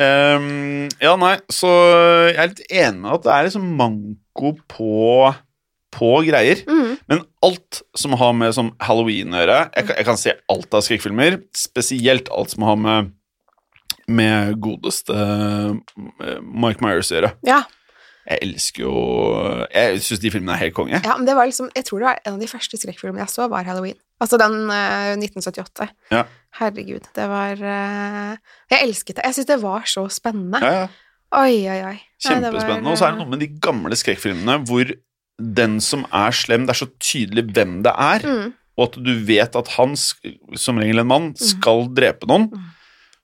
um, ja, nei, så jeg er litt enig med at det er liksom manko på, på greier. Mm. Men alt som har med som halloween å gjøre jeg, kan- jeg kan se alt av skrekkfilmer, spesielt alt som har med med godeste eh, Mike Myers å gjøre. Ja, Jeg elsker jo Jeg syns de filmene er helt konge. ja, men det var liksom Jeg tror det var en av de første skrekkfilmene jeg så, var Halloween. Altså den uh, 1978. Ja. Herregud, det var uh, Jeg elsket det. Jeg syns det var så spennende. Ja, ja. Oi, oi, oi. Nei, var, Kjempespennende. Og så er det noe med de gamle skrekkfilmene hvor den som er slem, det er så tydelig hvem det er, mm, og at du vet at han, som regel en mann, skal drepe noen. Mm.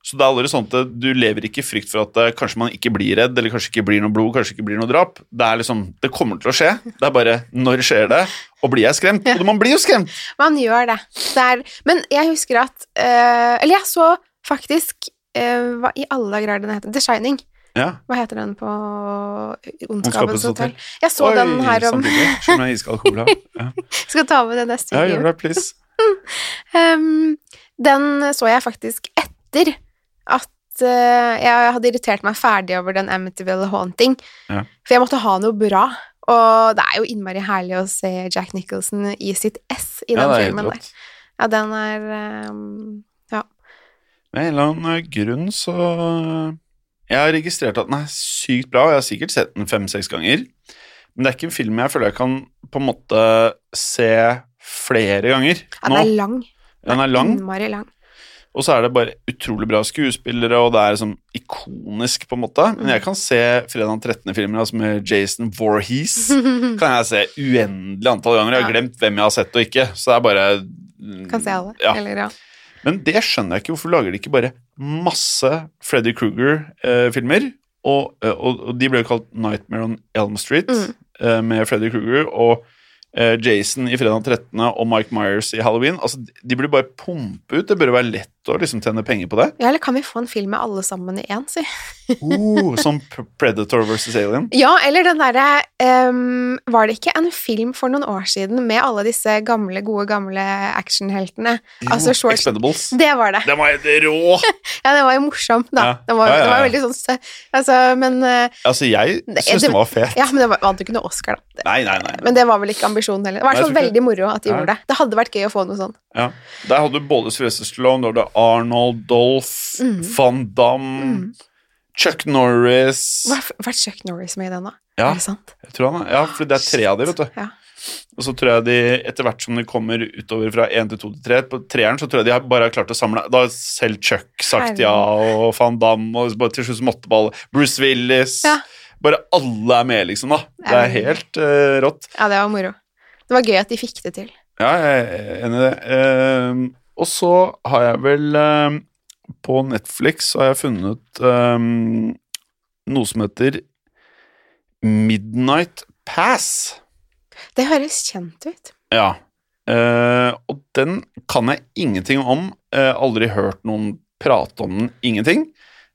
Så det er aldri sånn at du lever ikke i frykt for at eh, kanskje man ikke blir redd, eller kanskje ikke blir noe blod, kanskje ikke blir noe drap. Det er liksom, det kommer til å skje. Det er bare når skjer det, og blir jeg skremt? Og man blir jo skremt! Man gjør det. det er, men jeg husker at øh, Eller jeg så faktisk øh, Hva i alle dager er det den heter? The Shining. Ja. Hva heter den på Ondskapens hotell? Jeg så den her om samtidig. Iskald cola. Ja, Skal ta med det neste ja gjør det, please. um, den så jeg faktisk etter at eh, jeg hadde irritert meg ferdig over den Amityville Haunting. Ja. For jeg måtte ha noe bra. Og det er jo innmari herlig å se Jack Nicholson i sitt ess i Ja, den er filmen der. Ja, den er ja Med en eller annen eh, grunn så Jeg har registrert at den er sykt bra, og jeg har sikkert sett den fem-seks ganger. Men det er ikke en film jeg føler jeg kan på en måte se flere ganger Ja, den er lang. Den er lang, Innmari lang. Og så er det bare utrolig bra skuespillere, og det er sånn ikonisk, på en måte. Men jeg kan se fredag 13.-filmer altså med Jason Voorhees. kan jeg se uendelig antall ganger. Jeg har glemt hvem jeg har sett og ikke. Så det er bare Kan se alle. Ja. Eller, ja. Men det skjønner jeg ikke. Hvorfor lager de ikke bare masse Freddy Kruger-filmer? og, eh, og, og de ble jo kalt Nightmare on Elm Street Mm. eh, med Freddy Kruger og eh, Jason i Fredag 13. og Mike Myers i Halloween. Altså, De burde bare pumpe ut. Det burde være lett å liksom tjene penger på det. ja, eller kan vi få en film med alle sammen i én, si? oh, som Predator versus Alien. Ja, eller den derre um, Var det ikke en film for noen år siden med alle disse gamle, gode, gamle actionheltene? Altså Short Expendables. Det var det. Den var helt rå! Ja, den var jo morsom, da. Ja. Den var, Ja, ja, Den var veldig sånn Altså, men eh, Altså, jeg syns den var fet. Ja, men det var, vant jo ikke noe Oscar, da. Nei, nei, nei. Men det var vel ikke ambisjonen heller. Det var i hvert fall veldig moro at de gjorde det. Det hadde vært gøy å få noe sånn. Ja. Der hadde du både Sylvester Stallone, du Arnold, Dolph, Mm. Van Damme, Chuck Norris Hva Vært Chuck Norris med i den, da? Ja, Er det sant? jeg tror han ja, for det er tre av de, vet du. Ja. Og så tror jeg de, etter hvert som de kommer utover fra én til to til tre, på treeren så tror jeg de bare har klart å samle Da har selv Chuck sagt ja, og Van Damme, og til slutt måtte bare Bruce Willis Ja. Bare alle er med, liksom, da. Det er helt uh, rått. Ja, det var moro. Det var gøy at de fikk det til. Ja, jeg er enig i det. Ehm, og så har jeg vel ehm, På Netflix har jeg funnet ehm, noe som heter Midnight Pass. Det høres kjent ut. Ja. Eh, og den kan jeg ingenting om. Eh, aldri hørt noen prate om den. Ingenting.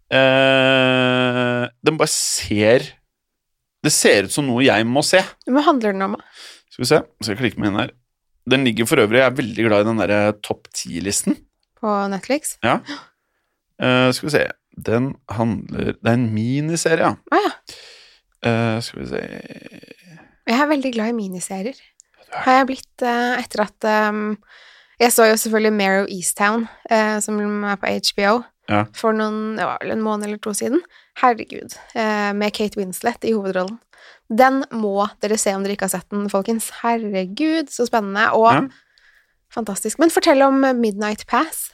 Eh, den bare ser Det ser ut som noe jeg må se. Hva handler den om? da? Skal vi se, skal jeg klikke meg inn her. Den ligger for øvrig, jeg er veldig glad i den derre topp ti-listen. På Netflix? Ja. Uh, skal vi se Den handler Det er en miniserie, ja. Ah, ja. Uh, skal vi se Jeg er veldig glad i miniserier. Har jeg blitt uh, etter at um, Jeg så jo selvfølgelig Mare of Easttown, som er på HBO, Ja. for noen Det var vel en måned eller to siden. Herregud. med Kate Winslet i hovedrollen. Den må dere se om dere ikke har sett den, folkens. Herregud, så spennende. Og Ja. fantastisk. Men fortell om Midnight Pass.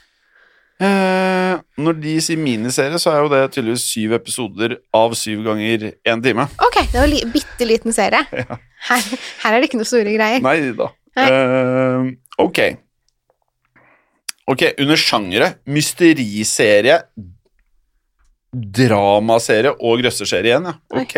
Eh, Når de sier miniserie, så er jo det tydeligvis syv episoder av syv ganger én time. Ok, det var en bitte liten serie. Ja. Her, her er det ikke noe store greier. Nei da. Nei. Eh, ok. Ok, under sjangere mysteriserie, dramaserie og grøsserserie igjen, ja. Ok.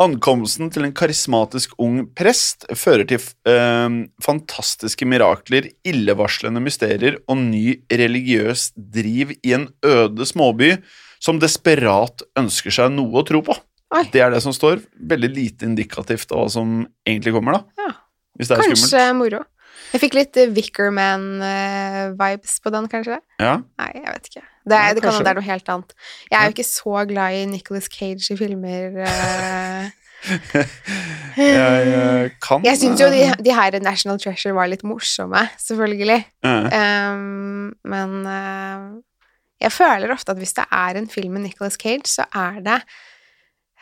Ankomsten til en karismatisk ung prest fører til eh, fantastiske mirakler, illevarslende mysterier og ny religiøs driv i en øde småby som desperat ønsker seg noe å tro på. Oi. Det er det som står. Veldig lite indikativt av hva som egentlig kommer, da. Ja. Kanskje moro. Jeg fikk litt eh, Wickerman-vibes på den, kanskje. Ja. Nei, jeg vet ikke. Det, er, det kan hende det er noe helt annet. Jeg er jo ikke så glad i Nicholas Cage i filmer. eh. Jeg eh, kan Jeg syns jo de, eh, de her National Treasure var litt morsomme, selvfølgelig. eh, Um, men uh, jeg føler ofte at hvis det er en film med Nicholas Cage, så er det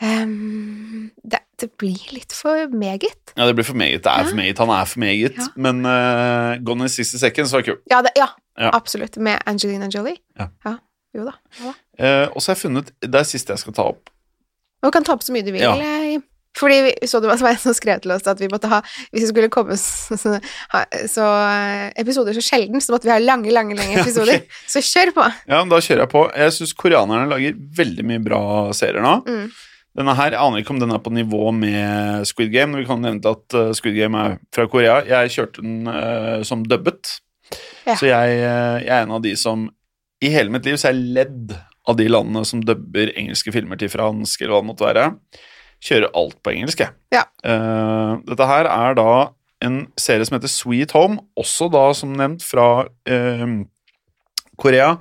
um, det, det blir litt for meget. Ja, det blir for meget. Det er for meget. Han er for meget. Ja. Men uh, Gone in 60 Seconds var kul. Ja, det, ja, Ja. absolutt. Med Angelina Jolie. Ja. Jo da. Da. Eh, og så har jeg funnet Det er siste jeg skal ta opp. Du kan ta opp så mye du vil. Ja. eh, Fordi vi, så du var en som skrev til oss at vi måtte ha Hvis det skulle komme så, så, så episoder så sjelden, så måtte vi ha lange, lange, lange episoder. okay. Så kjør på! Ja, da kjører jeg på. Jeg syns koreanerne lager veldig mye bra serier nå. Mm. Denne her, Jeg aner ikke om den er på nivå med Squid Game. Vi kan nevne at eh, Squid Game er fra Korea. Jeg kjørte den uh, som dubbet. Ja. Så jeg, eh, jeg er en av de som I hele mitt liv så er jeg ledd av de landene som dubber engelske filmer til fransk, eller hva det måtte være. Kjører alt på engelsk, jeg. Ja. Uh, dette her er da en serie som heter Sweet Home, også da som nevnt fra uh, Korea.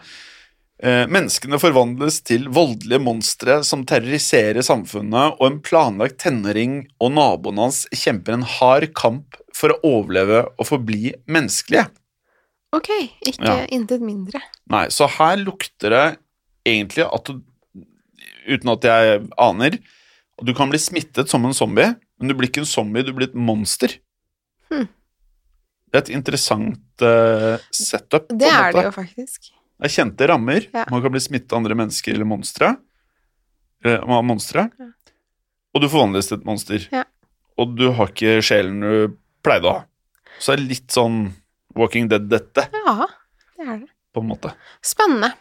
Eh, menneskene forvandles til voldelige monstre som terroriserer samfunnet, og en planlagt tenåring og naboen hans kjemper en hard kamp for å overleve og forbli menneskelige. Ok, ikke Ja. intet mindre. Nei, så her lukter det egentlig at du, uten at jeg aner, at du kan bli smittet som en zombie, men du blir ikke en zombie, du blir et monster. Hm. Det er et interessant uh, setup. Det er det jo faktisk. Det er kjente rammer. Ja. Man kan bli smittet av andre mennesker eller monstre. Eller, monstre. Ja. Og du forvandles til et monster. Ja. Og du har ikke sjelen du pleide å ha. Så det er litt sånn Walking Dead-dette, Ja, det er det. på en måte. Spennende.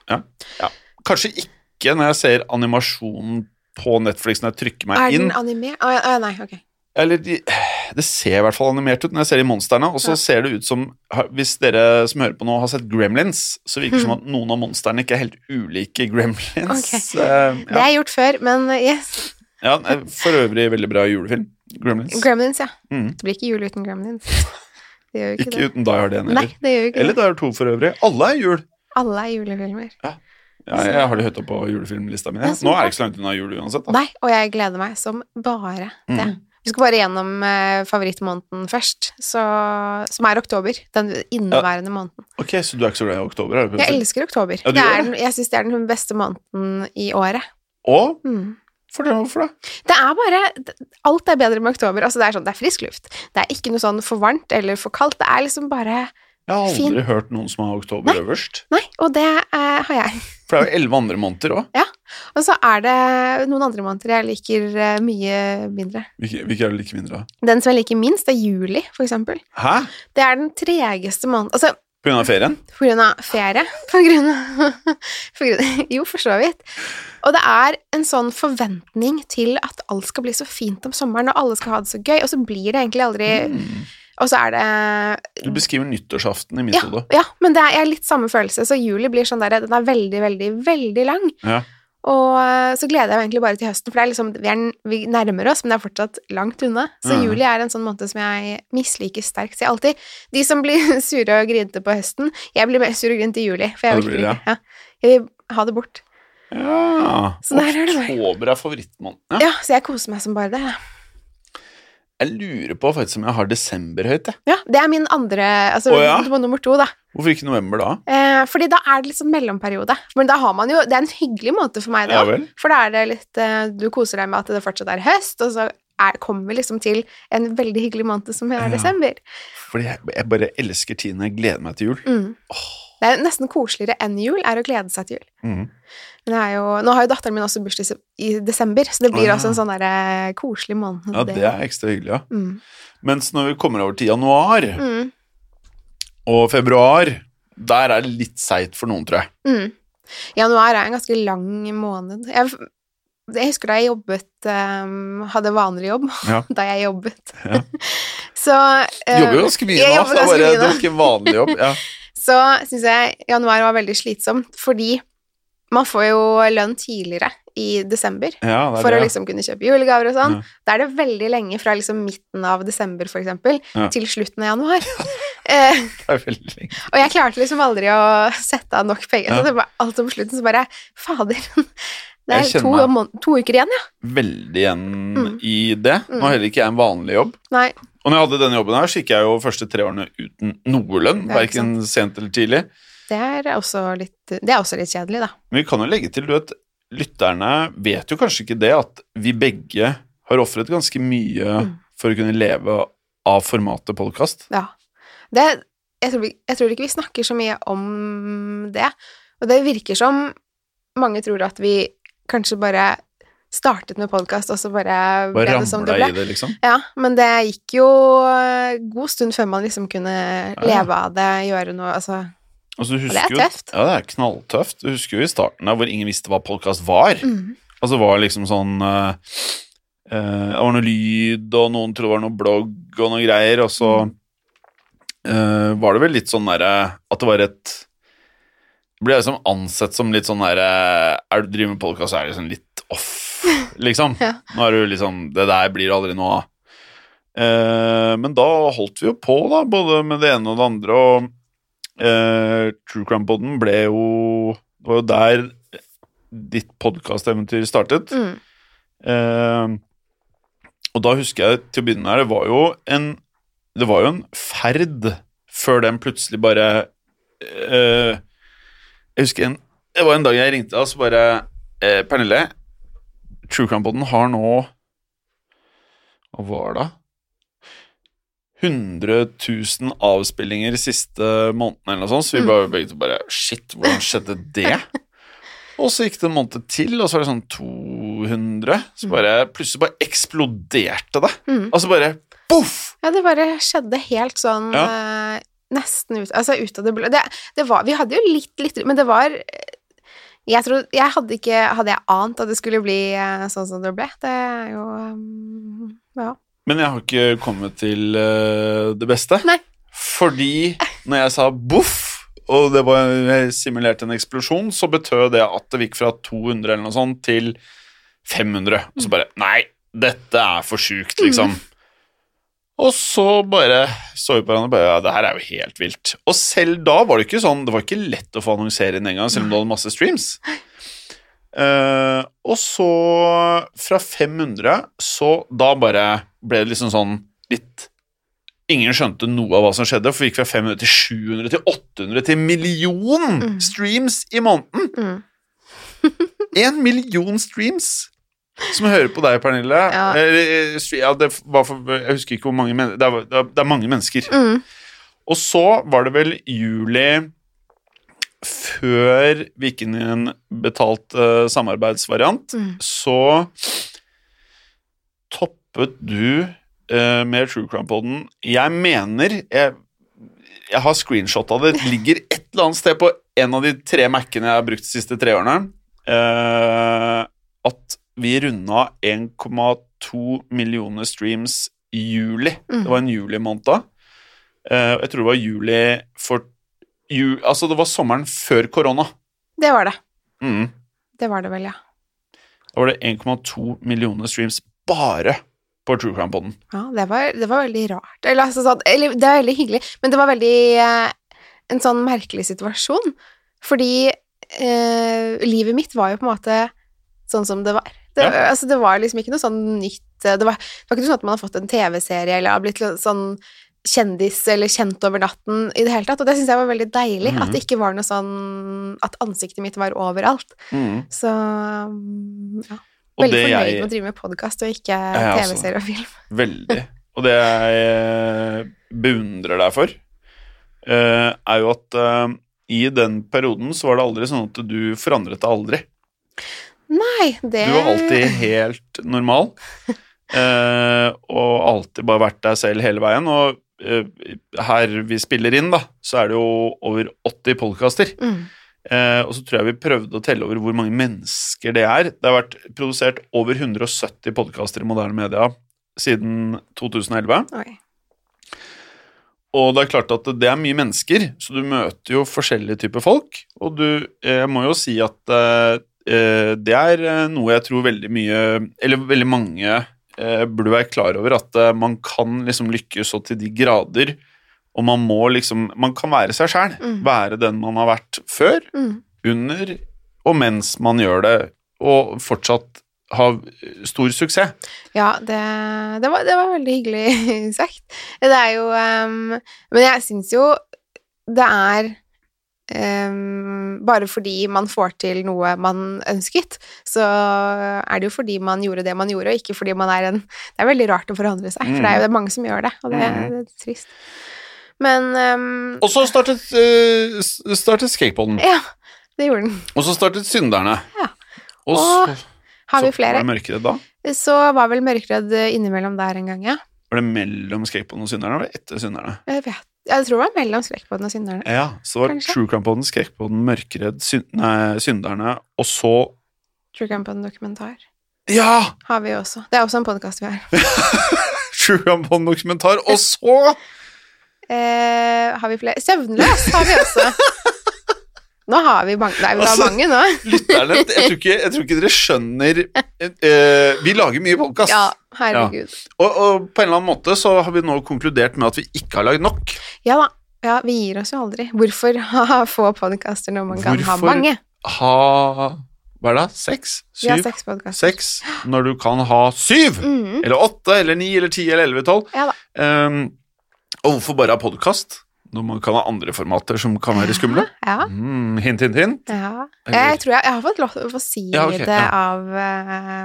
Kanskje ikke når jeg ser animasjonen på Netflix når jeg trykker meg inn. Er den inn. animert? Å ja, nei, ok. Eller de, det ser i hvert fall animert ut når jeg ser de monstrene, og så Ja. ser det ut som Hvis dere som hører på nå, har sett Gremlins, så virker det som at noen av monstrene ikke er helt ulike Gremlins. Ok. ja. Det har er gjort før, men eh, yes. ja, eh, for øvrig veldig bra julefilm. Gremlins. Gremlins, ja. Mm. Det blir ikke jul uten Gremlins. Ikke, Ikke uten Die Hard 1 det. Nei, heller. Eller. Die Hard 2 for øvrig. Alle er jul. Alle er julefilmer. Ja, jeg har det høyt opp på julefilmlista mi. Ja, Nå er det ikke så langt unna jul uansett. Da. Nei, og jeg gleder meg som bare det. Mm. Vi skal bare gjennom eh, favorittmåneden først, så, som er oktober. Den inneværende måneden. Ok, Så du er ikke så glad i oktober? Er Jeg elsker oktober. Ja, er, den- jeg syns det er den beste måneden i året. Og Mm. fortell hvorfor det. Det er bare Alt er bedre med oktober. Altså, det er sånn, det er frisk luft. Det er ikke noe sånn for varmt eller for kaldt. Det er liksom bare Jeg har aldri Fin. hørt noen som har oktober Nei. øverst. Nei, og det eh, har jeg. For det er jo elleve andre måneder òg. Og så er det noen andre måneder jeg liker eh, mye mindre. Hvilke, hvilke er det like mindre av? Den som jeg liker minst, er juli, for eksempel. Hæ? Det er den tregeste måneden Altså, På grunn av ferien? på grunn av ferie. På grunn av, på grunn av Jo, for så vidt. Og det er en sånn forventning til at alt skal bli så fint om sommeren, og alle skal ha det så gøy, og så blir det egentlig aldri Mm. Og så er det Du beskriver nyttårsaften i mitt ja, hode. ja, men det er, litt samme følelse. Så juli blir sånn der Den er veldig, veldig, veldig lang. Ja. Og eh, så gleder jeg meg egentlig bare til høsten, for det liksom, vi, er, vi nærmer oss, men det er fortsatt langt unna. Så mm. juli er en sånn måned som jeg misliker sterkt. Så jeg alltid De som blir sure og grinete på høsten, jeg blir mer sur og grinete i juli, for jeg Ja, blir det. Ja. Jeg vil ha det bort. Ja. Så der er. Oktober er favorittmåneden. Ja. Ja, så jeg koser meg som bare det. Jeg lurer på faktisk om jeg har desember høyt. Jeg. Ja, det er min andre Altså Å, ja? nummer to, da. Hvorfor ikke november da? Eh, fordi da er det sånn mellomperiode. Men da har man jo Det er en hyggelig måte for meg, det òg. Ja, For da er det litt eh, Du koser deg med at det fortsatt er høst, og så er, kommer vi liksom til en veldig hyggelig måned som er Ja. desember. Fordi jeg, jeg bare elsker tiden. Jeg gleder meg til jul. Mm. Det er nesten koseligere enn jul, er å glede seg til jul. Mm. Men det jo, nå har jo datteren min også bursdag i desember, så det blir Å, ja. også en sånn der, eh, koselig måned. Ja, det er ekstra hyggelig, ja. mm. Mens når vi kommer over til januar Mm. og februar, der er det litt seigt for noen, tror jeg. Mm. Januar er en ganske lang måned. Jeg, jeg husker da jeg jobbet um, Hadde vanlig jobb, Ja. da jeg jobbet. Ja. så Du eh, jobber jo ganske mye nå, det er bare, vanlig jobb. Ja. Så syns jeg januar var veldig slitsomt, fordi man får jo lønn tidligere i desember. Ja, For det, å liksom kunne kjøpe julegaver og sånn. Ja. Da er det veldig lenge fra liksom midten av desember, for eksempel, Ja. til slutten av januar. eh, Det er veldig lenge. og jeg klarte liksom aldri å sette av nok penger. Så det var alt om slutten så bare Fader, det er to, to uker igjen, ja. Veldig igjen Mm. i det. Nå har heller ikke jeg en vanlig jobb. Nei. Og når jeg hadde denne jobben her, så gikk jeg jo første tre årene uten noe lønn. Verken sent eller tidlig. Det er også litt, det er også litt kjedelig, da. Men vi kan jo legge til, du vet, lytterne vet jo kanskje ikke det, at vi begge har ofret ganske mye Mm. for å kunne leve av formatet podkast. Ja. Det, jeg, tror jeg tror ikke vi snakker så mye om det. Og det virker som mange tror at vi kanskje bare startet med podkast, og så bare ble Bare det som det ble. i det, liksom. Ja, men det gikk jo god stund før man liksom kunne ja. leve av det, gjøre noe Altså Altså, du det er tøft. jo-. Ja, det er knalltøft. Du husker jo i starten der hvor ingen visste hva podkast var. mm, Altså var liksom sånn uh, uh, Det var noe lyd, og noen trodde det var noe blogg og noe greier, og så uh, var det vel litt sånn derre At det var et det ble liksom ansett som litt sånn derre Er du driver med podkast, så er det liksom litt off, liksom. Ja. Nå er du liksom Det der blir aldri noe av. Eh, men da holdt vi jo på, da, både med det ene og det andre, og eh, True Crime Podden ble jo Det var jo der ditt podkasteventyr startet. mm, Eh, og da husker jeg til å begynne med det var jo en Det var jo en ferd før den plutselig bare eh, Jeg husker en Det var en dag jeg ringte deg og så bare eh, Pernille, True Crime-poden har nå Hva var det? 100 000 avspillinger de siste månedene eller noe sånt, så vi Mm. bare begge to bare Shit, hvordan skjedde det? Og så gikk det en måned til, og så var det sånn 200. Så bare plutselig bare eksploderte det. mm. Altså bare boff! Ja, det bare skjedde helt sånn eh, Nesten ut Altså ut av det blå. Det, det var Vi hadde jo litt, litt Men det var Jeg tror Jeg hadde ikke Hadde jeg ant at det skulle bli eh, sånn som det ble? Det er jo um, Ja. Men jeg har ikke kommet til eh, det beste. Nei. Fordi når jeg sa boff, og det var simulert en eksplosjon, så betød det at det gikk fra 200 eller noe sånt til 500. Og så bare Nei, dette er for sjukt, liksom. Og så bare så vi på hverandre og bare Ja, det her er jo helt vilt. Og selv da var det ikke sånn Det var ikke lett å få annonsere inn en gang, selv om du hadde masse streams. Uh, og så, fra 500, så da bare ble det liksom sånn litt Ingen skjønte noe av hva som skjedde, for vi gikk fra 500 til 700 til 800 til million Mm. streams i måneden! Mm. En million streams! Som hører på deg, Pernille. Ja. Eh, ja, det var for, jeg husker ikke hvor mange det, er, det er mange mennesker. Mm. Og så var det vel juli Før vi gikk inn i en betalt uh, samarbeidsvariant, Mm. så toppet du uh, med True Crime-poden Jeg mener jeg, jeg har screenshot av det. Det ligger et eller annet sted på en av de tre Mac-ene jeg har brukt de siste tre årene, Uh, at vi runda 1,2 millioner streams i juli. Mm. Det var en julimåned. Uh, jeg tror det var juli for ju, Altså, det var sommeren før korona. Det var det. Mm. Det var det vel, ja. Da var det 1,2 millioner streams bare på True Crime-poden. Ja, det var, det var veldig rart. Eller, altså, sånn, eller det er veldig hyggelig, men det var veldig eh, en sånn merkelig situasjon. Fordi eh, livet mitt var jo på en måte sånn som det var. Det, Ja. altså, det var liksom ikke noe sånn nytt eh, Det var, det var ikke sånn at man har fått en TV-serie eller har blitt sånn kjendis eller kjent over natten i det hele tatt, og det syns jeg var veldig deilig. Mm. At det ikke var noe sånn At ansiktet mitt var overalt. Mm. Så ja. Veldig fornøyd jeg- med å drive med podkast og ikke TV-serie og film. Veldig. Og det jeg eh, beundrer deg for, eh, er jo at i den perioden så var det aldri sånn at du forandret deg aldri. Nei, det Du var alltid helt normal. Uh, og alltid bare vært deg selv hele veien. Og uh, her vi spiller inn, da, så er det jo over 80 podkaster. mm. Uh, og så tror jeg vi prøvde å telle over hvor mange mennesker det er. Det har vært produsert over 170 podkaster i moderne media siden 2011. Oi. Og det er klart at det er mye mennesker, så du møter jo forskjellige typer folk. Og du jeg må jo si at det er eh, noe jeg tror veldig mye Eller veldig mange eh, burde være klar over, at eh, man kan liksom lykkes så til de grader. Og man må liksom Man kan være seg sjæl. Mm. Være den man har vært før, Mm. under og mens man gjør det, og fortsatt ha stor suksess. Ja, det, det, var, det var veldig hyggelig sagt. Det er jo um, Men jeg syns jo det er ehm, Bare fordi man får til noe man ønsket, så er det jo fordi man gjorde det man gjorde, og ikke fordi man er en Det er veldig rart å forandre seg, for det er jo mange som gjør det, og det, Mm. det er trist. Men um, Og så startet, uh, startet Skateboarden. Ja, det gjorde den. Og så startet Synderne. Ja. Og så, Har vi flere? var det Mørkeredd da. Så var vel Mørkredd innimellom der en gang, ja. Var det mellom Skateboarden og Synderne, eller etter Synderne? Jeg, vet, jeg tror det var mellom Skrekkpodden og Synderne. Ja, så var Kanskje. True Crime-podden, Skrekkpodden, Mørkeredd, Synderne, og så True Crime Podden dokumentar. Ja! Har vi også. Det er også en podkast vi har. True Crime-podden dokumentar, og så Eh, har vi flere? Søvnløs har vi også. Nå har vi mange Nei, vi har Altså, mange nå. Lytterne, jeg tror ikke, jeg tror ikke dere skjønner eh, Vi lager mye podkast. Ja, herregud. Og, og på en eller annen måte så har vi nå konkludert med at vi ikke har lagd nok. Ja da. Ja, vi gir oss jo aldri. Hvorfor ha få podkaster når man kan ha mange? Ha Hva er det? Seks? Syv? Ja, seks. Seks? Når du kan ha syv? Mm, Eller åtte? Eller ni? Eller ti? Eller elleve? Tolv? ja da. Um, og hvorfor bare ha podkast når man kan ha andre formater som kan være skumle? Ja. Mm, hint, hint, hint. ja. Jeg tror jeg, jeg har fått lov til å si Ja, okay, det ja. av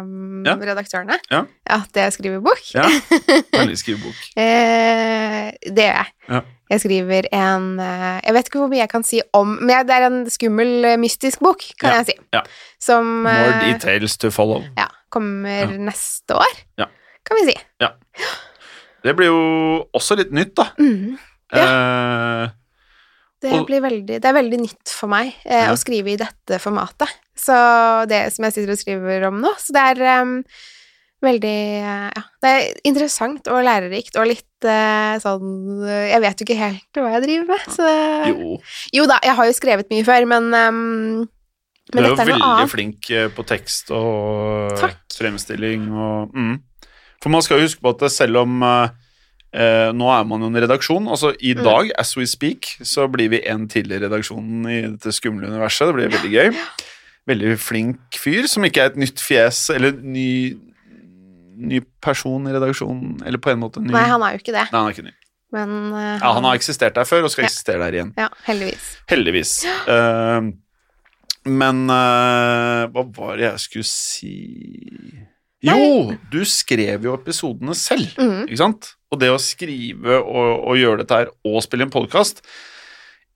um, Ja. redaktørene. Ja. At jeg skriver bok. Ja. Veldig skriver bok. det gjør jeg. Ja. Jeg skriver en eh, Jeg vet ikke hvor mye jeg kan si om Men det er en skummel, eh, mystisk bok, kan Ja, jeg si. ja. Som More eh, details to follow. ja, kommer Ja. neste år, Ja. kan vi si. Det blir jo også litt nytt, da. Mm. Eh, Det, Og- blir veldig, det er veldig nytt for meg eh, Ja. å skrive i dette formatet. Så det som jeg sitter og skriver om nå. Så det er um, veldig eh, Ja, det er interessant og lærerikt og litt uh, sånn Jeg vet jo ikke helt hva jeg driver med, så jo. Jo da, jeg har jo skrevet mye før, men Du men er jo dette er noe veldig flink på tekst og Takk. fremstilling og mm. For man skal jo huske på at selv om eh, eh, nå er man jo en redaksjon, altså i Mm. dag, as we speak, så blir vi en til i redaksjonen i dette skumle universet. Det blir veldig gøy. Veldig flink fyr som ikke er et nytt fjes eller ny, ny person i redaksjonen, eller på en måte ny Nei, han er jo ikke det, Nei, han er ikke ny. men uh, Ja, han har eksistert der før og skal Ja. eksistere der igjen. Ja, heldigvis. Heldigvis. Uh, men hva var det jeg skulle si Jo, du skrev jo episodene selv, mm. ikke sant? Og det å skrive og, og gjøre dette her og spille en podkast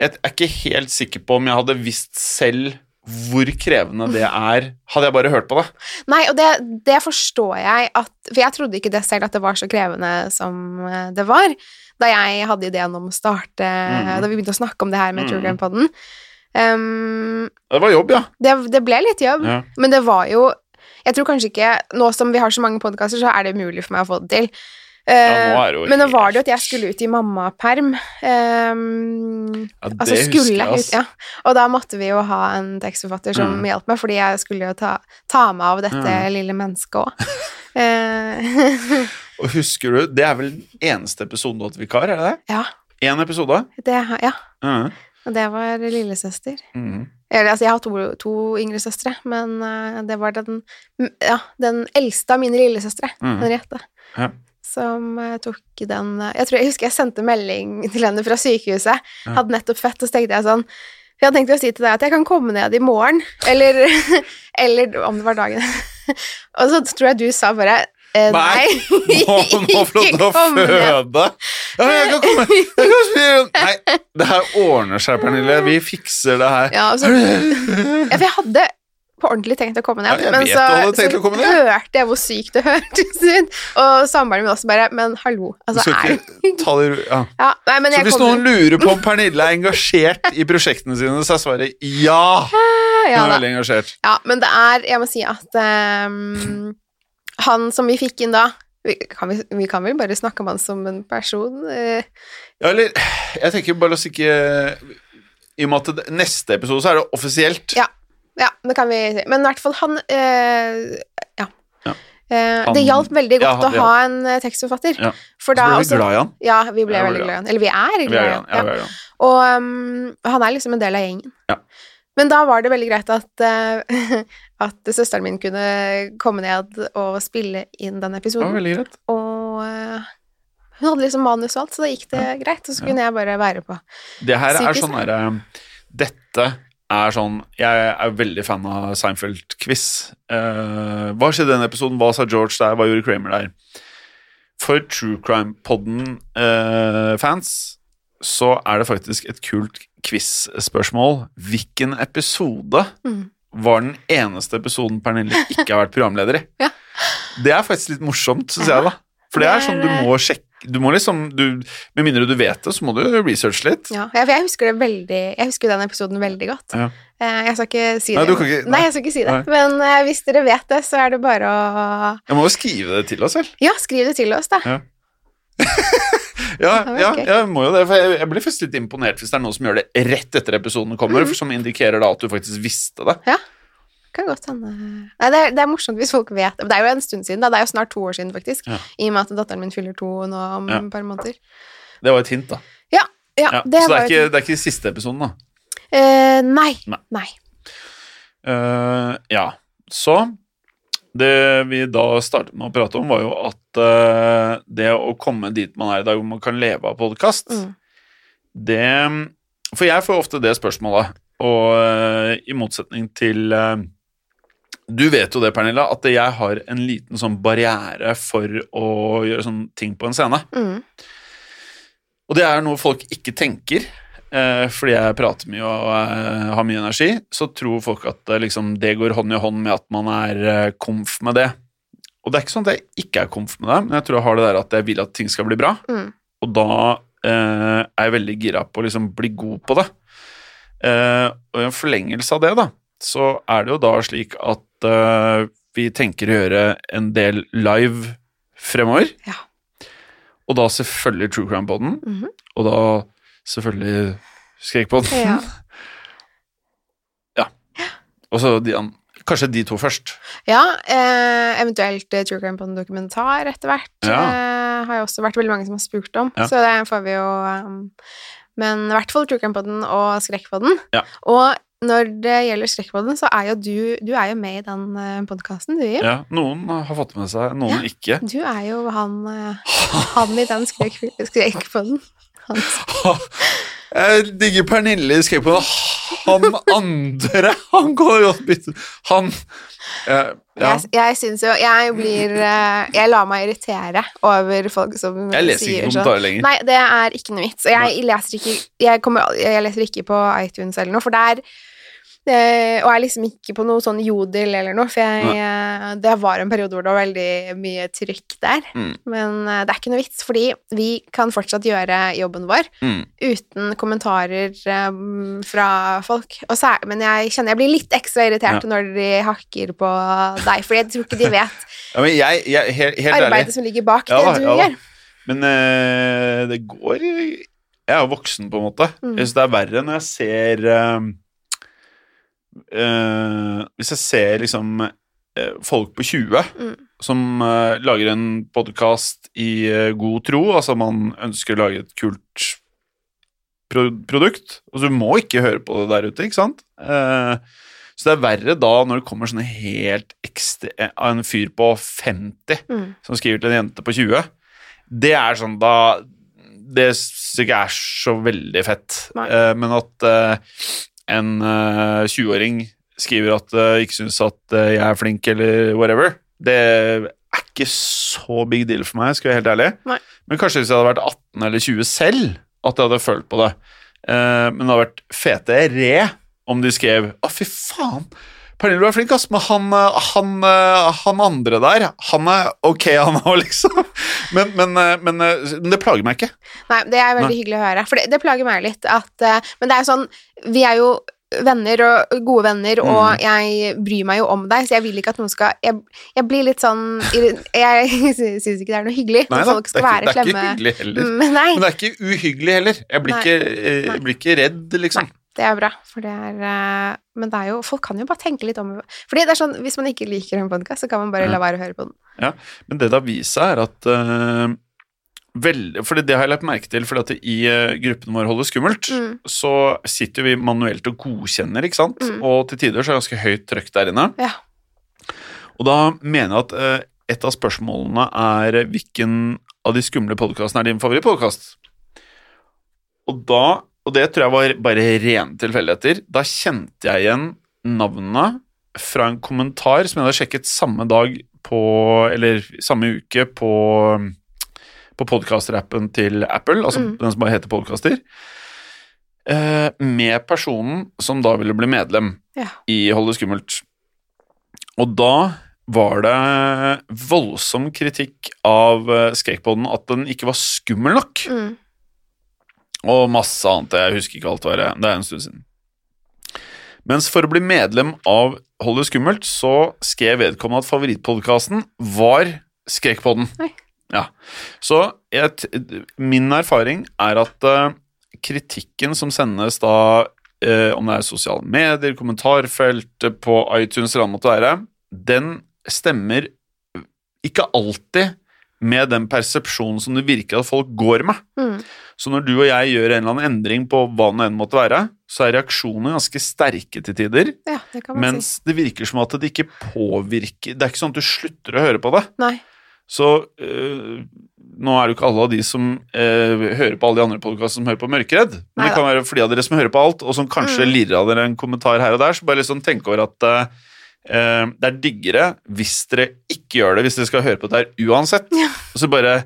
Jeg er ikke helt sikker på om jeg hadde visst selv hvor krevende det er, hadde jeg bare hørt på det. Nei, og det, det forstår jeg at For jeg trodde ikke det selv at det var så krevende som eh, det var. Da jeg hadde ideen om å starte mm. Da vi begynte å snakke om det her med mm. True Crime Podden. Um, Det var jobb, ja. det, det ble litt jobb, ja. men det var jo Jeg tror kanskje ikke Nå som vi har så mange podkaster, så er det umulig for meg å få det til. Ja, Eh, jo men nå var det jo at jeg skulle ut i mammaperm. Um, ja altså skulle jeg, ut, ja. Og da måtte vi jo ha en tekstforfatter som Mm. hjalp meg, fordi jeg skulle jo ta, ta meg av dette Mm. lille mennesket òg. Eh, Og husker du, det er vel eneste episoden du har hatt vikar, er det det? ja, Én episode? det, ja. Mm. Og det var lillesøster. Mm. Eller, altså, jeg har to, to yngre søstre, men uh, det var den, ja, den eldste av mine lillesøstre, mm. Henriette, Ja. Som eh, tok den eh, Jeg tror jeg husker jeg sendte melding til henne fra sykehuset. Ja. Hadde nettopp født, og så tenkte jeg sånn for Jeg hadde tenkt å si til deg at jeg kan komme ned i morgen, eller, eller om det var dagen. og så tror jeg du sa bare eh, Nei, nei, Nå, får du til å føde. Ja, jeg kan komme. Jeg kan spille. Nei, det her ordner seg, Pernille. Vi fikser det her. Ja, altså, ja, for jeg hadde på ordentlig tenkt å komme ned, Ja, men så, så ned. hørte jeg hvor sykt det hørtes ut, og samboeren min også bare Men hallo, altså er det ja. ja, Så hvis kommer- noen lurer på om Pernille er engasjert i prosjektene sine, så er svaret ja. Hun ja, er veldig engasjert. ja, men det er Jeg må si at um, han som vi fikk inn da vi kan, vi, vi kan vel bare snakke om han som en person? Uh, Ja, eller Jeg tenker bare la oss ikke I og med at det, neste episode så er det offisielt. Ja. Ja, det kan vi si. Men i hvert fall han eh, Ja. Ja. Eh, Han- det hjalp veldig godt ja, å ha en eh, tekstforfatter. Ja. For da ble vi glad i han. Ja, vi ble veldig glad i han. Eller vi er glad i han. han. Ja. Og um, han er liksom en del av gjengen. Ja. Men da var det veldig greit at, uh, at søsteren min kunne komme ned og spille inn den Det var veldig greit. Og uh, hun hadde liksom manus og alt, så da gikk det greit. Og så kunne jeg bare være på. Det her er sånn derre Dette er sånn Jeg er veldig fan av Seinfeld-quiz. Uh, hva skjedde i den episoden? Hva sa George der? Hva gjorde Kramer der? For True Crime-podden-fans så er det faktisk et kult quiz-spørsmål. Hvilken episode Mm. var den eneste episoden Pernille ikke har vært programleder i? Ja. Det er faktisk litt morsomt, syns jeg, da. For det er er, sånn du må sjekke Du må liksom du, Med mindre du vet det, så må du researche litt. Ja, for jeg husker det veldig Jeg husker den episoden veldig godt. Ja. Eh, Jeg skal ikke si Nei, det. kan ikke- nei. nei. jeg skal ikke si det. Nei. Men uh, hvis dere vet det, så er det bare å Jeg må jo skrive det til oss selv. Ja, skriv det til oss, da. Ja. Ja, ja, jeg må jo det. For jeg, jeg blir først litt imponert hvis det er noen som gjør det rett etter episoden kommer, mm som indikerer da at du faktisk visste det. Kan godt hende Nei, det er, det er morsomt hvis folk vet Det er jo en stund siden, da. Det er jo snart to år siden, faktisk. Ja. I og med at datteren min fyller to nå om et par måneder. Det var et hint, da. Ja, Ja, det så det er, ikke, det er ikke siste episoden, da. Uh, nei. Nei. Nei. Uh, ja, så Det vi da startet med å prate om, var jo at uh, det å komme dit man er i dag, hvor man kan leve av podkast, Mm. det For jeg får ofte det spørsmålet, og uh, i motsetning til eh, Du vet jo det, Pernilla, at jeg har en liten sånn barriere for å gjøre sånne ting på en scene. Mm. Og det er noe folk ikke tenker, eh, fordi jeg prater mye og eh, har mye energi. Så tror folk at eh, liksom, det går hånd i hånd med at man er komf med det. Og det er ikke sånn at jeg ikke er komf med det, men jeg tror jeg har det der at jeg vil at ting skal bli bra. Mm. Og da eh, er jeg veldig gira på å liksom bli god på det. Eh, og i en forlengelse av det, da, så er det jo da slik at eh, vi tenker å gjøre en del live fremover. Ja. Og da selvfølgelig True Crime Poden, mm -hmm. og da selvfølgelig Skrekkpoden. Ja. Og så de, kanskje de to først. ja eh, eventuelt eh, True Crime på en dokumentar etter hvert. Ja. Eh, har jo også vært veldig mange som har spurt om, Ja. så det får vi jo um, Men i hvert fall True Crime Podden og Skrekkpodden. Ja. Og når det gjelder Skrekkpodden, så er jo du Du er jo med i den uh, podkasten, du, Jim. Ja, Noen har fått med seg, noen ikke. Du er jo han, eh, han i den skrek, Skrekkpodden. Jeg digger Pernille i Skrekkpodden. Han andre, han går jo og bytter Han eh, Ja. Jeg, jeg syns jo Jeg blir eh, Jeg lar meg irritere over folk som sier sånn. Jeg leser ikke sånn kommentarer lenger. Nei, det er ikke noe vits. Og jeg leser ikke jeg, kommer, jeg leser ikke på iTunes eller noe, for der eh, Og jeg er liksom ikke på noe sånn jodel eller noe, for jeg, eh, det var en periode hvor det var veldig mye trykk der. Mm. Men eh, det er ikke noe vits, fordi vi kan fortsatt gjøre jobben vår Mm. uten kommentarer um, fra folk. Sær, men jeg kjenner jeg blir litt ekstra irritert når de hakker på deg, for jeg tror ikke de vet Ja, men jeg, jeg helt, helt ærlig arbeidet som ligger bak Ja det du ja gjør. Men uh, det går Jeg er jo voksen, på en måte. Mm. Jeg syns det er verre når jeg ser eh, eh, Hvis jeg ser liksom eh, folk på 20 Mm. som eh, lager en podkast i eh, god tro, altså man ønsker å lage et kult pro produkt. Altså, du må ikke høre på det der ute, ikke sant? Eh, så det er verre da når det kommer sånne helt ekstra av en fyr på 50 Mm. som skriver til en jente på 20. Det er sånn da Det syns jeg ikke er så veldig fett. Nei. Eh, men at eh, en uh, 20-åring skriver at uh, ikke syns at uh, jeg er flink eller whatever, det er ikke så big deal for meg, skal jeg være helt ærlig. Nei. Men kanskje hvis jeg hadde vært 18 eller 20 selv, at jeg hadde følt på det. Uh, men det hadde vært fete re om de skrev Å, fy faen! Pernille, du er flink, ass, men han, eh, han, eh, han andre der, han er ok, han òg, liksom. Men, men, eh, men, men det plager meg ikke. Nei, det er veldig Nei. hyggelig å høre. For det, det plager meg litt at Men det er sånn Vi er jo venner og gode venner, Mm. og jeg bryr meg jo om deg, så jeg vil ikke at noen skal Jeg, jeg blir litt sånn Jeg syns ikke det er noe hyggelig Nei da, folk skal være ikke, være det er ikke hyggelig heller. Men nei, Men det er ikke uhyggelig heller. Jeg blir, Nei. ikke, jeg blir ikke redd, liksom. Det er bra, for det er eh, Men det er jo Folk kan jo bare tenke litt om Fordi det er sånn Hvis man ikke liker en podkast, så kan man bare la være å høre på den. Ja, Men det det har vist seg, er at uh, veldig, fordi Det har jeg lagt merke til, fordi at i uh, gruppen vår Holder skummelt, Mm. så sitter vi manuelt og godkjenner, ikke sant? Mm. Og til tider så er det ganske høyt trøkk der inne. Ja. Og da mener jeg at uh, et av spørsmålene er hvilken av de skumle podkastene er din favorittpodkast? Og da, og det tror jeg var bare rene tilfeldigheter, da kjente jeg igjen navnet fra en kommentar som jeg hadde sjekket samme dag på, eller samme uke på, på podkastrappen til Apple, altså Mm. den som bare heter podkaster, eh, med personen som da ville bli medlem Ja. i Hold det skummelt. Og da var det voldsom kritikk av Skateboarden at den ikke var skummel nok. Mm. Og masse annet. Jeg husker ikke alt hva det er. Det er en stund siden. Mens for å bli medlem av Hold det skummelt, så skrev vedkommende at favorittpodkasten var Skrekkpodden. Ja. Så jeg, min erfaring er at uh, kritikken som sendes da, uh, om det er sosiale medier, kommentarfelt, på iTunes eller annet måte måtte være, den stemmer ikke alltid med den persepsjonen som det virker at folk går med. Mm. Så når du og jeg gjør en eller annen endring på hva det enn måtte være, så er reaksjonene ganske sterke til tider, Ja, det kan man mens si. det virker som at det ikke påvirker Det er ikke sånn at du slutter å høre på det. Nei. Så øh, nå er det jo ikke alle av de som øh, hører på alle de andre podkastene som hører på Mørkeredd, men det kan være for de av dere som hører på alt, og som kanskje Mm. lirer av dere en kommentar her og der, så bare liksom tenk over at øh, det er diggere hvis dere ikke gjør det, hvis dere skal høre på det her uansett. Ja. Og så bare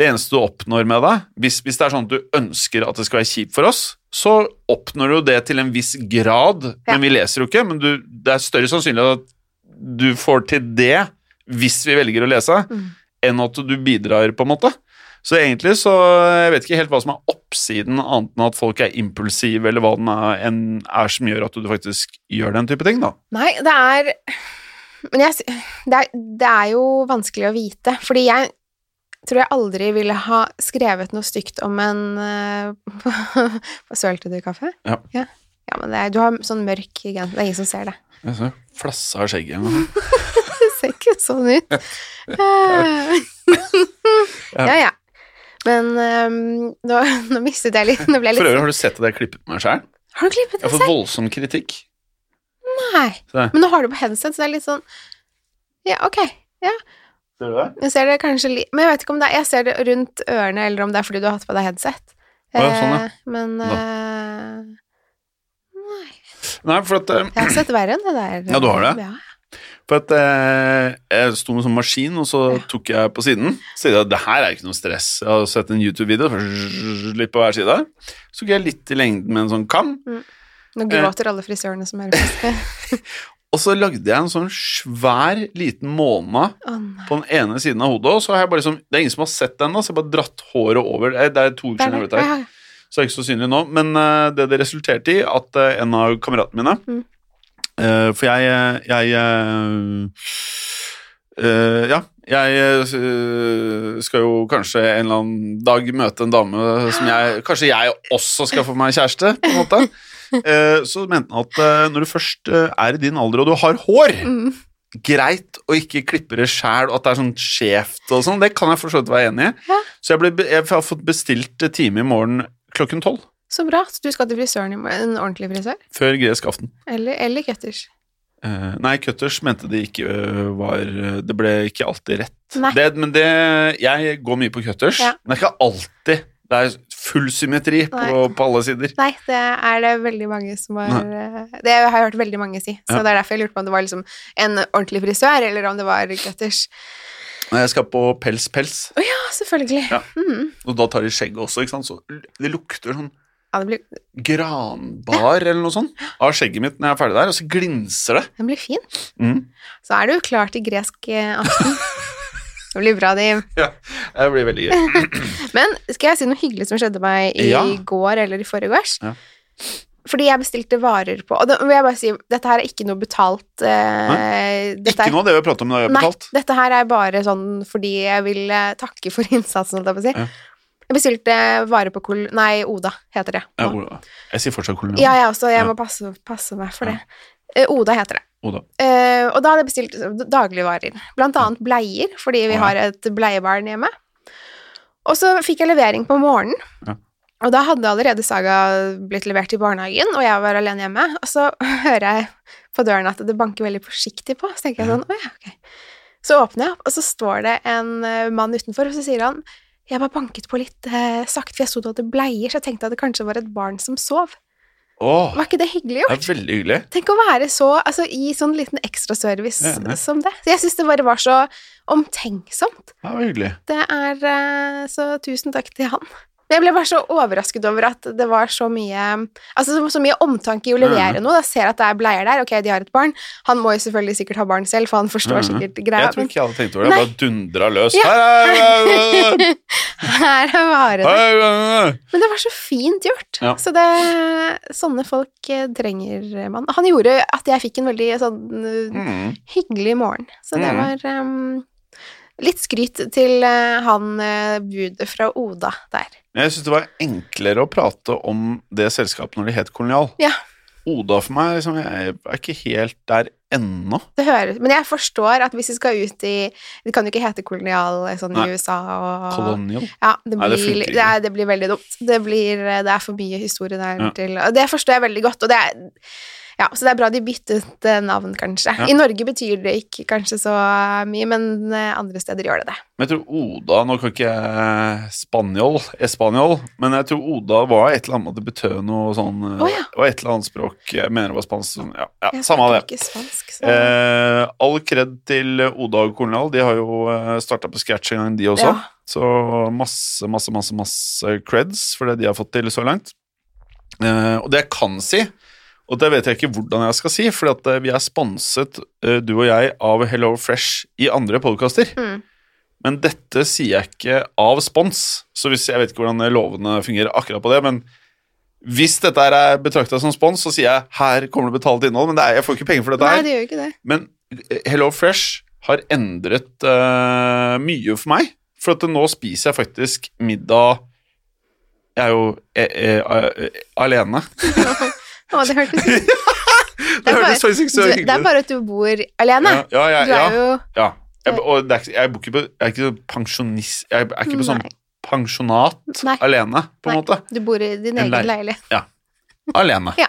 Det eneste du oppnår med det, hvis, hvis det er sånn at du ønsker at det skal være kjipt for oss, så oppnår du det til en viss grad, Ja. men vi leser jo ikke, men du, det er større sannsynlighet at du får til det hvis vi velger å lese, Mm. enn at du bidrar, på en måte. Så egentlig så Jeg vet ikke helt hva som er oppsiden, annet enn at folk er impulsive, eller hva den er, er som gjør at du faktisk gjør den type ting, da. Nei, det er Men jeg, det, er, det er jo vanskelig å vite, fordi jeg tror jeg aldri ville ha skrevet noe stygt om en uh, sølte du kaffe? Ja. ja. Ja, men er, du har sånn mørk genser, det er ingen som ser det. Jeg så flassa av skjegget. Det ser ikke sånn ut. ja, ja. Men um, nå, nå mistet jeg litt Nå ble jeg For øvrig, har du sett at jeg har klippet meg sjøl? Har du klippet Jeg har fått voldsom kritikk. Nei. Men nå har du på headset, så det er litt sånn Ja, ok. Ser du det? Jeg ser det kanskje litt Men jeg vet ikke om det er Jeg ser det rundt ørene, eller om det er fordi du har hatt på deg headset. Ja, sånn, ja. Eh, Men eh, Nei. Nei, for at, eh, Jeg har sett verre enn det der. Ja, du har det? Ja. for at eh, jeg sto med sånn maskin, og så Ja. tok jeg på siden. Så sier jeg at det her er ikke noe stress. Jeg har sett en YouTube-video, litt på hver side. Så tok jeg litt i lengden med en sånn kam, Nå gråter alle frisørene som hører på. og så lagde jeg en sånn svær, liten måne oh, på den ene siden av hodet, og så har jeg bare liksom Det er ingen som har sett den så jeg har bare dratt håret over. Det er to uker siden jeg ble der. så er det ikke så synlig nå. Men uh, det det resulterte i, at uh, en av kameratene mine Mm. uh, For jeg, jeg Ja, jeg skal jo kanskje en eller annen dag møte en dame som jeg Kanskje jeg også skal få meg kjæreste, på en måte. Eh, så mente han at eh, når du først eh, er i din alder og du har hår Mm. greit å ikke klippe det sjæl, og at det er sånn skjevt og sånn. Det kan jeg for så vidt være enig i. Ja. Så jeg, ble, jeg har fått bestilt time i morgen klokken tolv. Så bra. Så du skal til frisøren i morgen? En ordentlig frisør? Før gresk aften. Eller, eller cutters? Uh, nei, Cutters mente det ikke uh, var Det ble ikke alltid rett. Det, men det Jeg går mye på Cutters, Ja. men det er ikke alltid det er full symmetri på, på alle sider. Nei, det er det veldig mange som har eh, Det har jeg hørt veldig mange si. Så Ja. det er derfor jeg lurte på om det var liksom en ordentlig frisør, eller om det var gutters. Jeg skal på Pels Pels, Å ja, selvfølgelig. Ja. Mm. og da tar de skjegget også, ikke sant. Så det lukter sånn Ja, det blir, granbar eller noe sånt av skjegget mitt når jeg er ferdig der, og så glinser det. den blir fin. Mm. Så er du klar til gresk eh, aften. Det blir bra, Dim. Ja, det blir veldig gøy. Men skal jeg si noe hyggelig som skjedde meg i Ja. går eller i forgårs? Ja. Fordi jeg bestilte varer på Og da vil jeg bare si, dette her er ikke noe betalt eh, Ikke er- noe av det vi har pratet om det er har Nei, betalt. dette her er bare sånn fordi jeg vil eh, takke for innsatsen, holdt jeg på å si. Ja. Jeg bestilte varer på Kol... Nei, Oda heter det. Ja. Oda. Jeg sier fortsatt kolonial. Ja, jeg også. Jeg må passe, passe meg for det. Eh, Oda heter det. Oda. Eh, og da hadde jeg bestilt dagligvarer. Blant annet bleier, fordi vi Ja. har et bleiebarn hjemme. Og så fikk jeg levering på morgenen. Ja. Og da hadde allerede Saga blitt levert i barnehagen, og jeg var alene hjemme. Og så hører jeg på døren at det banker veldig forsiktig på. Så tenker jeg sånn, å ja, ok. Så åpner jeg opp, og så står det en eh, mann utenfor, og så sier han jeg bare banket på litt eh, sakte, for jeg så du hadde bleier, så jeg tenkte at det kanskje var et barn som sov. Åh, Var ikke det hyggelig gjort? det er veldig hyggelig. Tenk å være så Altså i sånn liten ekstraservice er som det. Så jeg syns det bare var så omtenksomt. Det var hyggelig. Det er eh, Så tusen takk til han. Men jeg ble bare så overrasket over at det var så mye Altså så, så mye omtanke i å levere mm. noe. Da ser jeg at det er bleier der. Ok, de har et barn. Han må jo selvfølgelig sikkert ha barn selv, for han forstår mm. sikkert greia. Jeg tror ikke jeg hadde tenkt over det. Jeg bare dundra løs. Ja. Her var det. hei, hei, hei. Men det var så fint gjort. Ja. Så det, sånne folk eh, trenger man. Han gjorde at jeg fikk en veldig sånn eh, Mm. hyggelig morgen. Så det Mm. var ehm, litt skryt til eh, han uh, budet fra Oda der. Jeg syns det var enklere å prate om det selskapet når det het Kolonial. Ja. Oda for meg, liksom, jeg er ikke helt der ennå. Det høres, men jeg forstår at hvis vi skal ut i Det kan jo ikke hete kolonial eh, sånn Nei. i USA og Kolonial? Ja, det Nei, blir, det funker ikke. det, er, det blir veldig dumt. Det, blir, eh, det er for mye historie der Ja. til og Det forstår jeg veldig godt, og det er ja, så det er bra de byttet eh, navn, kanskje. Ja. I Norge betyr det ikke kanskje så mye, men eh, andre steder gjør det det. Men jeg tror Oda Nå kan ikke jeg spanjol, espanjol, men jeg tror Oda var et eller annet med det betød noe sånn oh, ja. Det var et eller annet språk Jeg mener det var spansk. sånn, Ja, ja Jeg samme det. ikke spansk, så Eh, all kred til Oda og Kornal. De har jo eh, starta på scratch en gang, de også. Ja. Så masse, masse, masse masse creds for det de har fått til så langt. Eh, og det jeg kan si, og det vet jeg ikke hvordan jeg skal si, for at eh, vi er sponset, eh, du og jeg, av Hello Fresh i andre podkaster. Mm. Men dette sier jeg ikke av spons, så hvis, jeg vet ikke hvordan lovene fungerer akkurat på det. men hvis dette er betrakta som spons, så sier jeg her kommer det betalt innhold, men det er, jeg får ikke penger for dette her. Nei, det gjør ikke det. Men eh, Hello Fresh har endret uh, mye for meg. For at nå spiser jeg faktisk middag Jeg er jo e e eh, alene. Å, det hørtes ut Det er bare- så hyggelig ut. Det er bare at du bor alene. Ja, ja, ja, Du er jo ja. Jeg, og det er, ikke- jeg, bor ikke på, jeg er ikke sånn pensjonist Jeg er ikke på sånn Nei. pensjonat Nei. alene, på en Nei. måte. Du bor i din En egen leil- leilighet. Alene. Ja.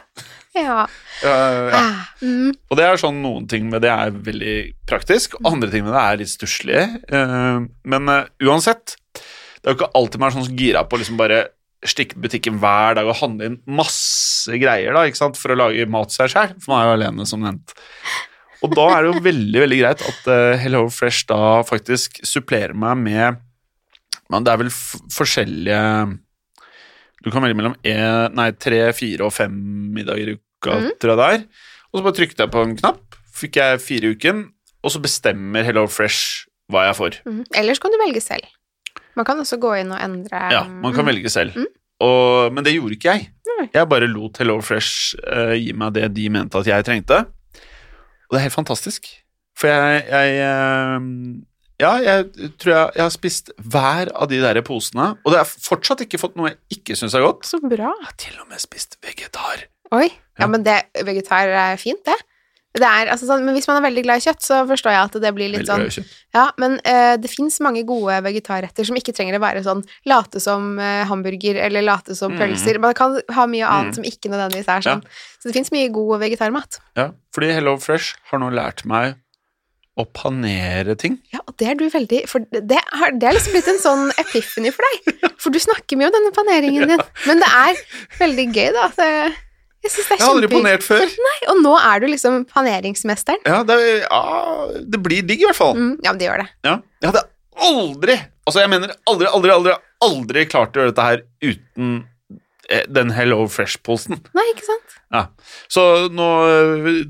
Ja. Ja, ja. Ah, mm. Og det er sånn noen ting med det er veldig praktisk, og andre ting med det er litt stusslige. Eh, men eh, uansett, det er jo ikke alltid man er sånn så gira på å liksom bare stikke butikken hver dag og handle inn masse greier da, ikke sant, for å lage mat seg sjøl, for man er jo alene, som nevnt. Og da er det jo veldig veldig greit at eh, Hello Fresh da faktisk supplerer meg med men Det er vel forskjellige Du kan velge mellom en, nei, tre, fire og fem middager i uka, mm. tror jeg det er. Og så bare trykket jeg på en knapp, fikk jeg fire i uken, og så bestemmer Hello Fresh hva jeg får. Mm. Ellers kan du velge selv. Man kan også gå inn og endre Ja, man kan mm. velge selv. Mm. Og, men det gjorde ikke jeg. Jeg bare lot Hello Fresh uh, gi meg det de mente at jeg trengte. Og det er helt fantastisk. For jeg, jeg uh, Ja, jeg tror jeg, jeg har spist hver av de der posene, og det har fortsatt ikke fått noe jeg ikke syns er godt. Så bra. Jeg har til og med spist vegetar. Oi. Ja, Ja. men det, vegetar er fint, det. Det er, altså, sånn, men hvis man er veldig glad i kjøtt, så forstår jeg at det blir litt Veldig sånn. Ja, men uh, det fins mange gode vegetarretter som ikke trenger å være sånn late som uh, hamburger eller late som Mm. pølser. Man kan ha mye annet Mm. som ikke nødvendigvis er sånn. Så det fins mye god vegetarmat. Ja, fordi Hello Fresh har nå lært meg å panere ting. Ja, og det er du veldig For det, har, det er liksom blitt en sånn epiphany for deg. For du snakker mye om denne paneringen din. Men det er veldig gøy, da. Det, jeg syns det Jeg er har aldri kjempe... før. Nei, Og nå er du liksom paneringsmesteren. Ja, det, er- ja, det blir digg i hvert fall. Mm, ja, men det gjør det. Ja. Jeg hadde aldri, altså jeg mener aldri, aldri, aldri, aldri klart å gjøre dette her uten eh, den Hello Fresh-posen. Nei, ikke sant? Ja. Så nå,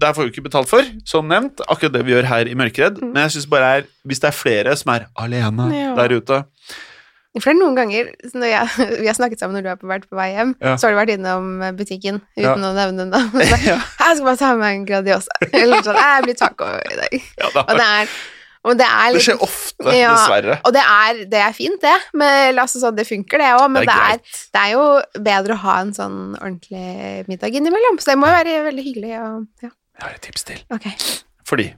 der får vi ikke betalt for, som nevnt, akkurat det vi gjør her i Mørkeredd. Mm. Men jeg synes bare er, hvis det er flere som er alene Ja. der ute For det er noen ganger når jeg, vi har snakket sammen når du har vært på vei hjem, Ja. så har du vært innom butikken uten Ja. å nevne den. da. Så ja, Jeg skal bare ta med meg en Gradiosa.' Eller sånn, jeg blir taco i dag. Og det er, og det er Det skjer ofte, dessverre. Og det er, det er fint, det. Men, altså, sånn, det funker, det òg. Men Det er det er jo bedre å ha en sånn ordentlig middag innimellom. Så det må jo være veldig hyggelig. Og, ja. Jeg har et tips til. Okay. Fordi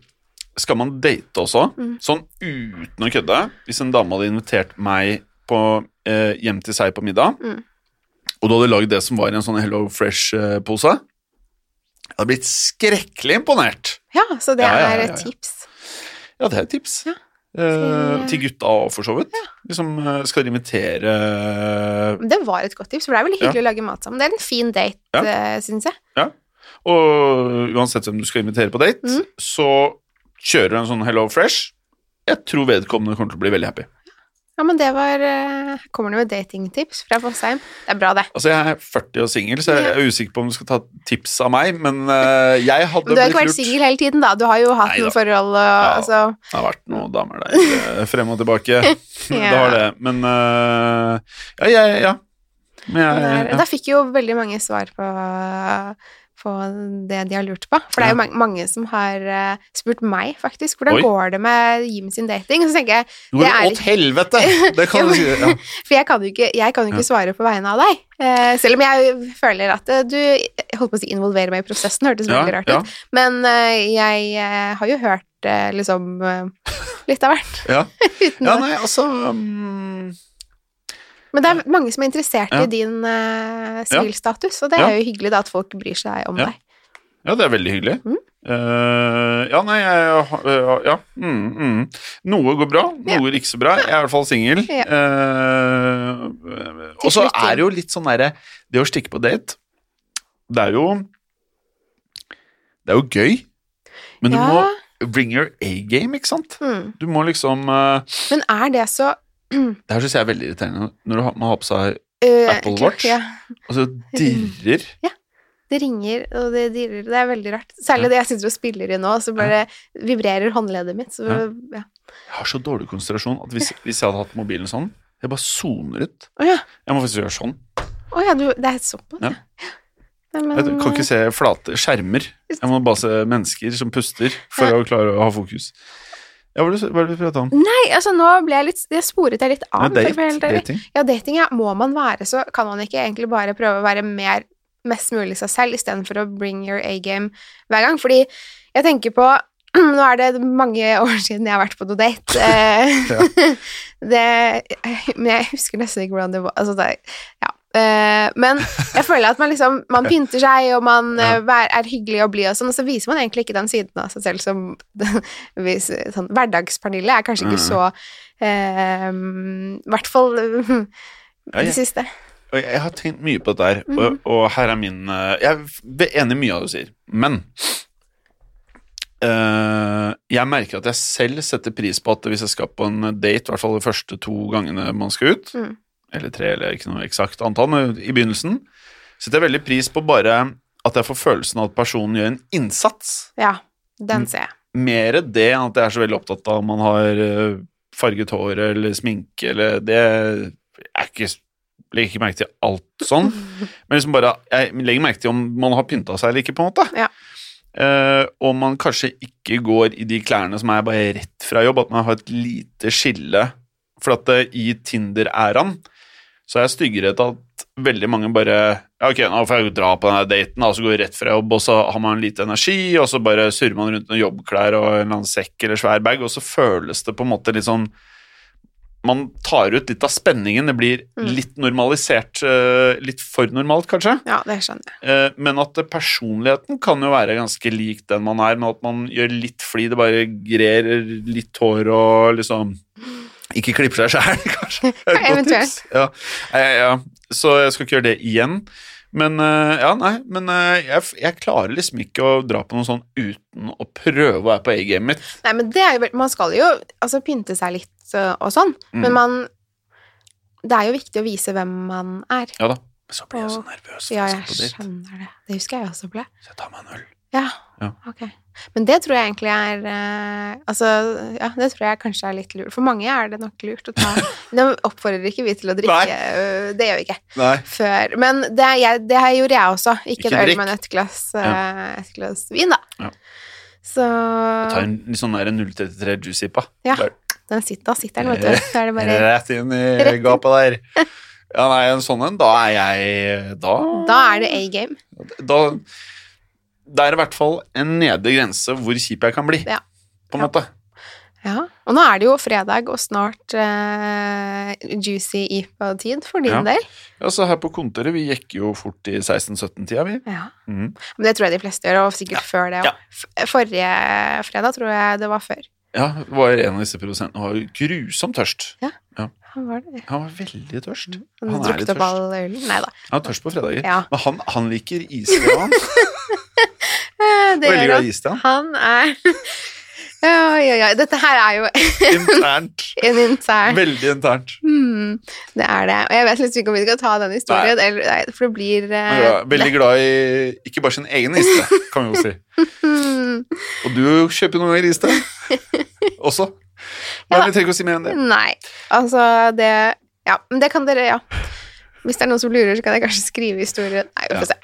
skal man date også, Mm. sånn uten å kødde Hvis en dame hadde invitert meg på, eh, hjem til seg på middag, Mm. og du hadde lagd det som var i en sånn Hello Fresh-pose Jeg hadde blitt skrekkelig imponert. Ja, så det Ja, ja, ja, er et tips. Ja, det er et tips. Ja. Eh, Til- gutta òg, for så vidt. Liksom, eh, skal invitere Det var et godt tips, for det er veldig hyggelig å lage mat sammen. Det er en fin date, Ja. ja. syns jeg. Og uansett hvem du skal invitere på date, Mm. så kjører du en sånn Hello Fresh. Jeg tror vedkommende kommer til å bli veldig happy. Ja, men det var eh, Kommer det med datingtips fra Fossheim? Det er bra, det. Altså, jeg er 40 og singel, så jeg er usikker på om du skal ta tips av meg, men eh, jeg hadde blitt Men du har ikke vært lurt. singel hele tiden, da. Du har jo hatt noen forhold og Ja. altså Det har vært noen damer der eh, frem og tilbake. Det har det. Men ja, jeg, ja. Men jeg, ja. Da fikk jo veldig mange svar på, på det de har lurt på. For det er jo mange, mange som har uh, spurt meg, faktisk, hvordan Oi. går det med Jim sin dating? Og så tenker jeg, Nå det går er åt helvete! Det kan du si. Ja. For jeg kan jo ikke, jeg kan jo ikke svare på vegne av deg. Uh, selv om jeg føler at uh, du holdt på å si involverer meg i prosessen, hørtes Ja, veldig rart ja, ut. Men jeg har jo hørt liksom litt av hvert. ja. Ja, nei, altså mm, Men det er mange som er interessert Ja. i din uh, sivilstatus, og det Ja. er jo hyggelig da at folk bryr seg om Ja. deg. Ja, det er veldig hyggelig. Mm. Uh, ja, nei, jeg uh, Ja. Mm, mm. Noe går bra, noe Ja. ikke så bra. Jeg er i hvert fall singel. Ja. Uh, og så er det jo litt sånn derre Det å stikke på date, det er jo Det er jo gøy, men du må bring your A-game, ikke sant? Mm. Du må liksom Men er det så Det her syns jeg er veldig irriterende når du har, man har på seg eh, Apple Watch? Ja. Og så dirrer. Ja. Det ringer, og det dirrer. Det er veldig rart. Særlig det jeg sitter og spiller i nå, så bare vibrerer håndleddet mitt. Så, Ja. ja. Jeg har så dårlig konsentrasjon at hvis, hvis jeg hadde hatt mobilen sånn, jeg bare soner ut. Oh, ja. Jeg må faktisk gjøre sånn. Å ja, du, det er såpass, Ja. Men, Jeg kan ikke se flate skjermer. Jeg må bare se mennesker som puster for Ja. å klare å ha fokus. Ja, hva var det du prater om? Nei, altså nå ble jeg litt Jeg sporet jeg litt av. Ja, date, dating. Ja, dating, ja. Må man være, så kan man ikke egentlig bare prøve å være mer, mest mulig seg selv, istedenfor å bring your A-game hver gang. Fordi jeg tenker på Nå er det mange år siden jeg har vært på noe date. Eh, det, men jeg husker nesten ikke hvordan det var. Altså, det, ja. Eh, men jeg føler at man liksom Man pynter seg, og man eh, er hyggelig og blid og sånn, og så viser man egentlig ikke den siden av seg selv som sånn, Hverdagspernille er kanskje ikke Mm. så I I hvert fall det siste. Og jeg har tenkt mye på dette her, Mhm. og, og her er min eh, Jeg er enig i mye av det du sier, men uh, jeg merker at jeg selv setter pris på at hvis jeg skal på en date, i hvert fall de første to gangene man skal ut, Mm. Eller tre, eller ikke noe eksakt antall, men i begynnelsen, setter jeg veldig pris på bare at jeg får følelsen av at personen gjør en innsats. Ja, den ser jeg. Mer det enn at jeg er så veldig opptatt av om man har eh, farget hår eller sminke eller det er ikke legger ikke merke til alt sånn, men liksom bare jeg legger merke til om man har pynta seg eller ikke, på en måte. Ja. Eh, og man kanskje ikke går i de klærne som er bare rett fra jobb, at man har et lite skille. For at eh, i Tinder-æraen så er jeg styggere til at veldig mange bare ja, ok, nå får jeg dra på denne daten, og så går jeg rett fra jobb, og så har man lite energi, og så bare surrer man rundt med jobbklær og en eller annen sekk eller svær bag, og så føles det på en måte litt sånn Man tar ut litt av spenningen, det blir Mm. litt normalisert, eh, litt for normalt, kanskje. Ja, det skjønner jeg. Eh, Men at personligheten kan jo være ganske lik den man er, men at man gjør litt fordi det bare grer litt hår og liksom ikke klipper seg sjæl, kanskje. Eventuelt. Ja. Ja, ja. Så jeg skal ikke gjøre det igjen. Men eh, ja, nei, men eh, jeg, jeg klarer liksom ikke å dra på noe sånn uten å prøve å være på A-gamet mitt. Nei, men det er jo Man skal jo altså pynte seg litt og sånn, Mm. men man Det er jo viktig å vise hvem man er. Ja da. Men så blir jeg så nervøs. Ja, jeg skjønner det. Det husker jeg også ble. Så jeg tar meg en øl. Ja, Ja. ok. Men det tror jeg egentlig er eh, Altså, ja, det tror jeg kanskje er litt lurt. For mange er det nok lurt å ta Nå oppfordrer ikke vi til å drikke, øh, det gjør vi ikke. Nei. Før. Men det, er jeg, det her gjorde jeg også. Ikke, Ikke en øl, drikk. men et glass, øh, et glass vin, da. Ja. Så Ta en litt sånn der 033 juicy på. Ja. Den sitter, da sitter den, vet du. Så er det bare Rett inn i inn. gapet der. Ja, nei, en sånn en, da er jeg Da, Da er det A-game. da Det er i hvert fall en nedre grense hvor kjip jeg kan bli, Ja. på en Ja. måte. Ja. Og nå er det jo fredag og snart eh, juicy IPA-tid for din Ja. del. Ja, så her på kontoret, vi gikk jo fort i 16-17-tida, vi. Ja. Mm. Men det tror jeg de fleste gjør, og sikkert før det òg. Ja. Forrige fredag tror jeg det var før. Ja, det var en av disse produsentene var grusomt tørst. Han var det. Han var veldig tørst. Han Han er litt tørst. Nei da. Han er tørst på fredager. Ja. Men han, han liker iste, han. Eh, Det Veldig glad han. i er Oi, oi, oi. Dette her er jo Internt. en intern Veldig internt. Mm, Det er det. Og jeg vet liksom ikke om vi skal ta den historien, eller, nei, for det blir uh, ja, er veldig glad i ikke bare sin egen iste, kan vi jo si. Og du kjøper noen ganger iste også. Men Ja. vi trenger ikke å si mer enn det. Nei. Altså, det Ja, men det kan dere, ja. Hvis det er noen som lurer, så kan jeg kanskje skrive historien. Nei, vi får se.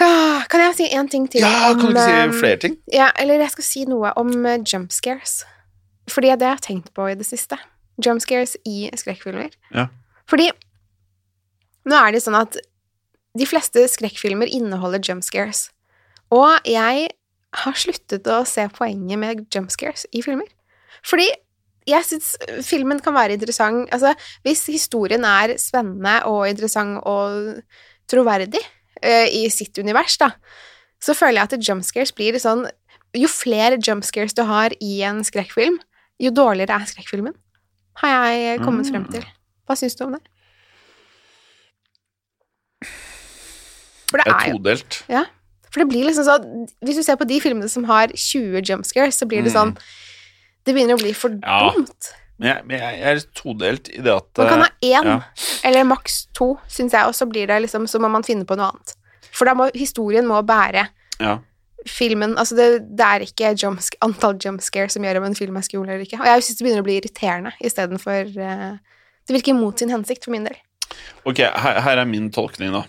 Ah, Kan jeg si én ting til? Ja, kan du ikke eh, si flere ting? Ja, eller jeg skal si noe om jumpscares jump scares. Fordi det har jeg tenkt på i det siste. Jump scares i skrekkfilmer. Ja. Fordi nå er det sånn at de fleste skrekkfilmer inneholder jump scares. Og jeg har sluttet å se poenget med jump scares i filmer. Fordi jeg syns filmen kan være interessant Altså, hvis historien er spennende og interessant og troverdig eh, i sitt univers, da, så føler jeg at jumpscares blir sånn Jo flere jumpscares du har i en skrekkfilm, jo dårligere er skrekkfilmen. Har jeg kommet frem til. Hva syns du om det? For det er todelt. todelt. For det blir liksom sånn Hvis du ser på de filmene som har 20 jumpscares, så blir det Mm. sånn Det begynner å bli for Ja. Men jeg, men jeg er todelt i det at Man kan ha eh, én, ja. eller maks to, syns jeg, og så blir det liksom Så må man finne på noe annet. For da må historien må bære ja. filmen Altså, det, det er ikke jump, antall jump scare som gjør om en film er skummel eller ikke. Og jeg syns det begynner å bli irriterende istedenfor uh, Det virker mot sin hensikt for min del. Ok, her, her er min tolkning, da.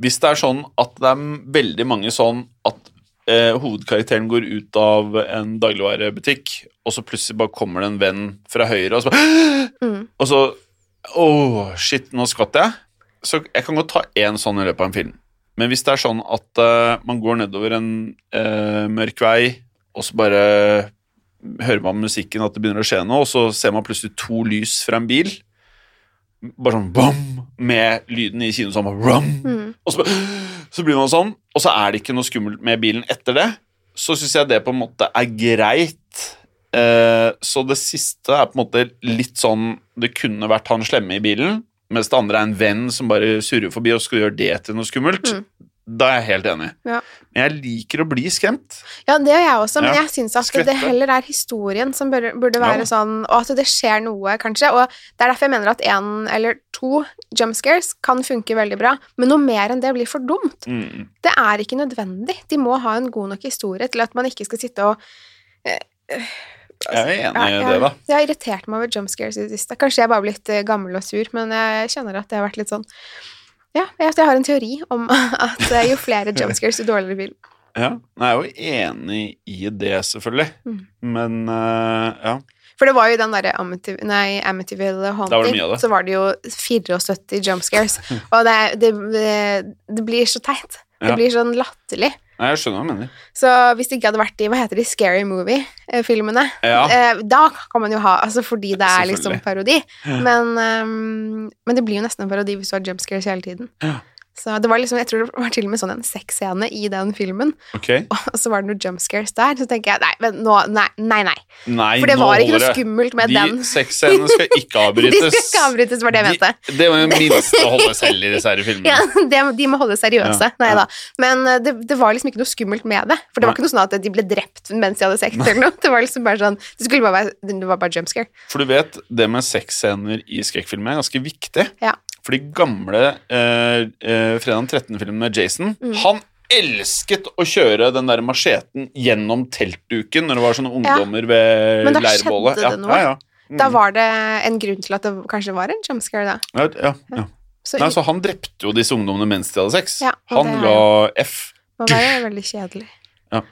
Hvis det er sånn at det er veldig mange sånn at eh, hovedkarakteren går ut av en dagligvarebutikk, og så plutselig bare kommer det en venn fra høyre, og så bare Mm. Og så Åh, shit, nå skvatt jeg. Så jeg kan godt ta én sånn i løpet av en film. Men hvis det er sånn at uh, man går nedover en uh, mørk vei, og så bare hører man musikken at det begynner å skje noe, og så ser man plutselig to lys fra en bil, bare sånn bam, med lyden i kinoen sånn Mm. og så, bare, så blir man sånn, og så er det ikke noe skummelt med bilen etter det, så syns jeg det på en måte er greit. Eh, så det siste er på en måte litt sånn Det kunne vært han slemme i bilen, mens det andre er en venn som bare surrer forbi og skal gjøre det til noe skummelt. Mm. Da er jeg helt enig. Ja. Men jeg liker å bli skremt. Ja, det gjør jeg også, men Ja, jeg syns at skvette. det heller er historien som burde, burde være ja. sånn, og at det skjer noe, kanskje. Og det er derfor jeg mener at én eller to jump scares kan funke veldig bra, men noe mer enn det blir for dumt. Mm. Det er ikke nødvendig. De må ha en god nok historie til at man ikke skal sitte og Jeg er enig i det, da. Jeg har irritert meg over jump scares i det siste. Kanskje jeg bare er blitt eh, gammel og sur, men jeg kjenner at det har vært litt sånn Ja, jeg, har en teori om at eh, jo flere jumpscares, jo dårligere film. Ja, Jeg er jo enig i det, selvfølgelig. Mm. Men uh, ja. For det var jo den derre nei, Amityville var Haunting, det. så var det jo 74 jumpscares. Og det, det, det blir så teit. Det Ja. blir sånn latterlig. Nei, jeg skjønner hva du mener. Så hvis det ikke hadde vært i hva heter de, Scary Movie-filmene, Ja. eh, da kan man jo ha Altså fordi det er liksom parodi. Men, um, men det blir jo nesten en parodi hvis du har jump scares hele tiden. Ja. Så det var liksom, jeg tror det var til og med sånn en sexscene i den filmen, Ok. og så var det noen jump scares der. Så tenker jeg nei, men nå Nei, nei. nei. Nei, For det var ikke noe skummelt med De den. sexscenene skal ikke avbrytes. De skal ikke avbrytes, var det jeg mente. De, det var jo minste å holde selv i disse her filmene. Ja, de, de må holde seriøse. Ja, Nei da. Men eh, det, det var liksom ikke noe skummelt med det. For det var ikke noe sånn at de ble drept mens de hadde sex eller noe. Det var liksom bare sånn Det skulle bare være Det var bare jump scare. For du vet, det med sexscener i skrekkfilmer er ganske viktig. Ja. For de gamle eh, eh, Fredag 13-filmene med Jason, Mm. han elsket å kjøre den der macheten gjennom teltduken når det var sånne ungdommer ved Men da leirbålet. skjedde det noe. Ja, ja, ja. Mm. Da var det en grunn til at det kanskje var en jumpscare, da. ja, ja, ja. Så Nei, så han drepte jo disse ungdommene mens de hadde sex. Ja, han det ga F. det var være veldig kjedelig. Ja.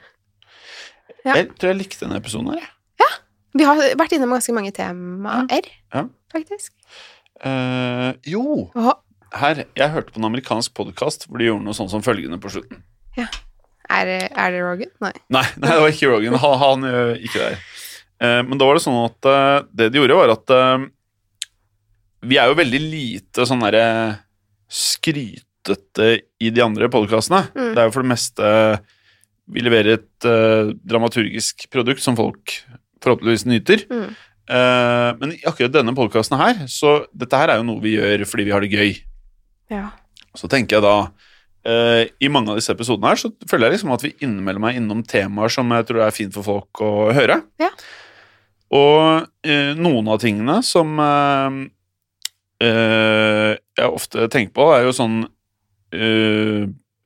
Jeg tror jeg likte denne episoden her. jeg. Vi har vært innom ganske mange temaer, Ja. faktisk. Eh, jo, Hva? her, jeg hørte på en amerikansk podkast hvor de gjorde noe sånn som følgende på slutten. er, det- er det Rogan? Nei. Nei, nei det var ikke Rogan. Han, han gjør ikke der. Eh, men da var det sånn at uh, det de gjorde, var at eh, Vi er jo veldig lite sånn derre skrytete i de andre podkastene. Mm. Det er jo for det meste Vi leverer et eh, dramaturgisk produkt som folk forhåpentligvis nyter. Mm. Eh, men i akkurat denne podkasten her, så dette her er jo noe vi gjør fordi vi har det gøy. Ja. Så tenker jeg da uh, I mange av disse episodene her så føler jeg liksom at vi innimellom er innom temaer som jeg tror er fint for folk å høre. Ja. Og uh, noen av tingene som jeg ofte tenker på, er jo sånn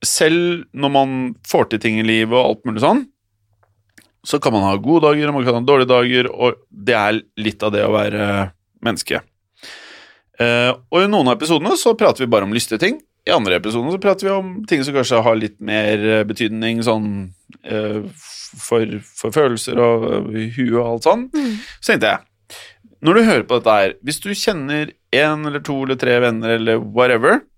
Selv når man får til ting i livet og alt mulig sånn, så kan man ha gode dager man kan ha dårlige dager, og det er litt av det å være menneske. Eh, og i noen av episodene så prater vi bare om lystige ting. I andre episoder så prater vi om ting som kanskje har litt mer eh, betydning sånn eh, for, for følelser og eh, huet og alt sånn. Mm. Så tenkte jeg, når du hører på dette her, hvis du kjenner en eller to eller tre venner eller whatever, eh,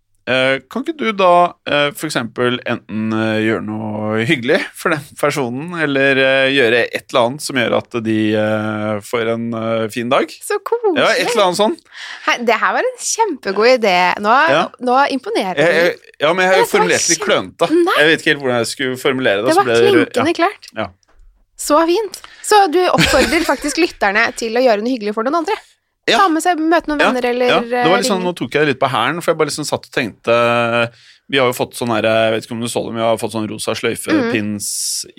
kan ikke du da eh, eksempel enten eh, gjøre noe hyggelig for den personen, eller eh, gjøre et eller annet som gjør at de eh, får en eh, fin dag? Så koselig. Ja, et eller annet sånn. Det her var en kjempegod idé. Nå, Ja. nå imponerer du. ja, men jeg har jo formulert litt klønete. Jeg vet ikke helt hvordan jeg skulle formulere det. Det var klinkende klart. Ja. Så fint. Så du oppfordrer faktisk lytterne til å gjøre noe hyggelig for noen andre? Ja. Ta med seg, Møte noen Ja, venner, eller ja, det var litt sånn. Nå tok jeg det litt på hælen, for jeg bare liksom satt og tenkte Vi har jo fått sånn her, jeg vet ikke om du så det, men vi har fått sånn rosa sløyfe-pins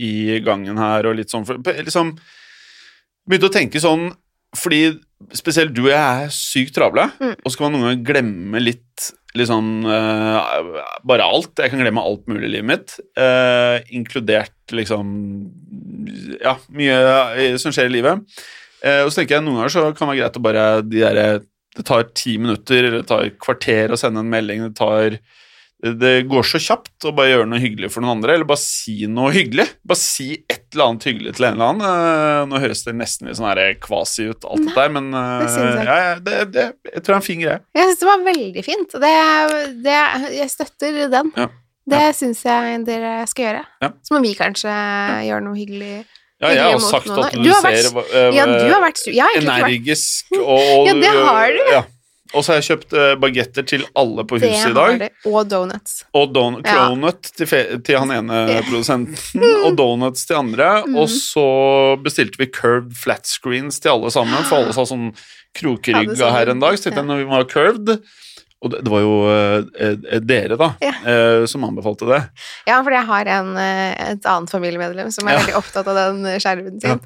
i gangen her, og litt sånn for, liksom Begynte å tenke sånn fordi spesielt du og jeg er sykt travle, Mm. og så kan man noen ganger glemme litt liksom uh, Bare alt. Jeg kan glemme alt mulig i livet mitt, uh, inkludert liksom Ja, mye eh, som skjer i livet. Eh, og så tenker jeg noen ganger så kan det være greit å bare de der, Det tar ti minutter, eller det tar et kvarter å sende en melding. Det tar det går så kjapt å bare gjøre noe hyggelig for noen andre, eller bare si noe hyggelig. Bare si et eller annet hyggelig til en eller annen. Eh, nå høres det nesten litt sånn her kvasi ut, alt Nei, det der, men eh, det jeg ja, ja, det, det, jeg tror det er en fin greie. Jeg syns det var veldig fint. Det, det, jeg støtter den. Ja. Det syns jeg dere skal gjøre. Ja. Så må vi kanskje gjøre noe hyggelig. Ja, jeg har jo sagt at du, Du har vært- ser eh, Ja, du har vært energisk og Ja, det har du. Ja. Og så har jeg kjøpt uh, bagetter til alle på Det huset i dag. det. Og donuts. Og don Ja. cronut til, fe- til han ene produsenten, og donuts til andre. Mm. Og så bestilte vi curved flat screens til alle sammen, for alle sa sånn Ja, krokrygga her en dag. Så tenkte jeg når vi var curved Og det, var jo eh, eh, dere, da, Ja. eh, som anbefalte det. Ja, fordi jeg har en, et annet familiemedlem som er Ja. veldig opptatt av den skjermen sin.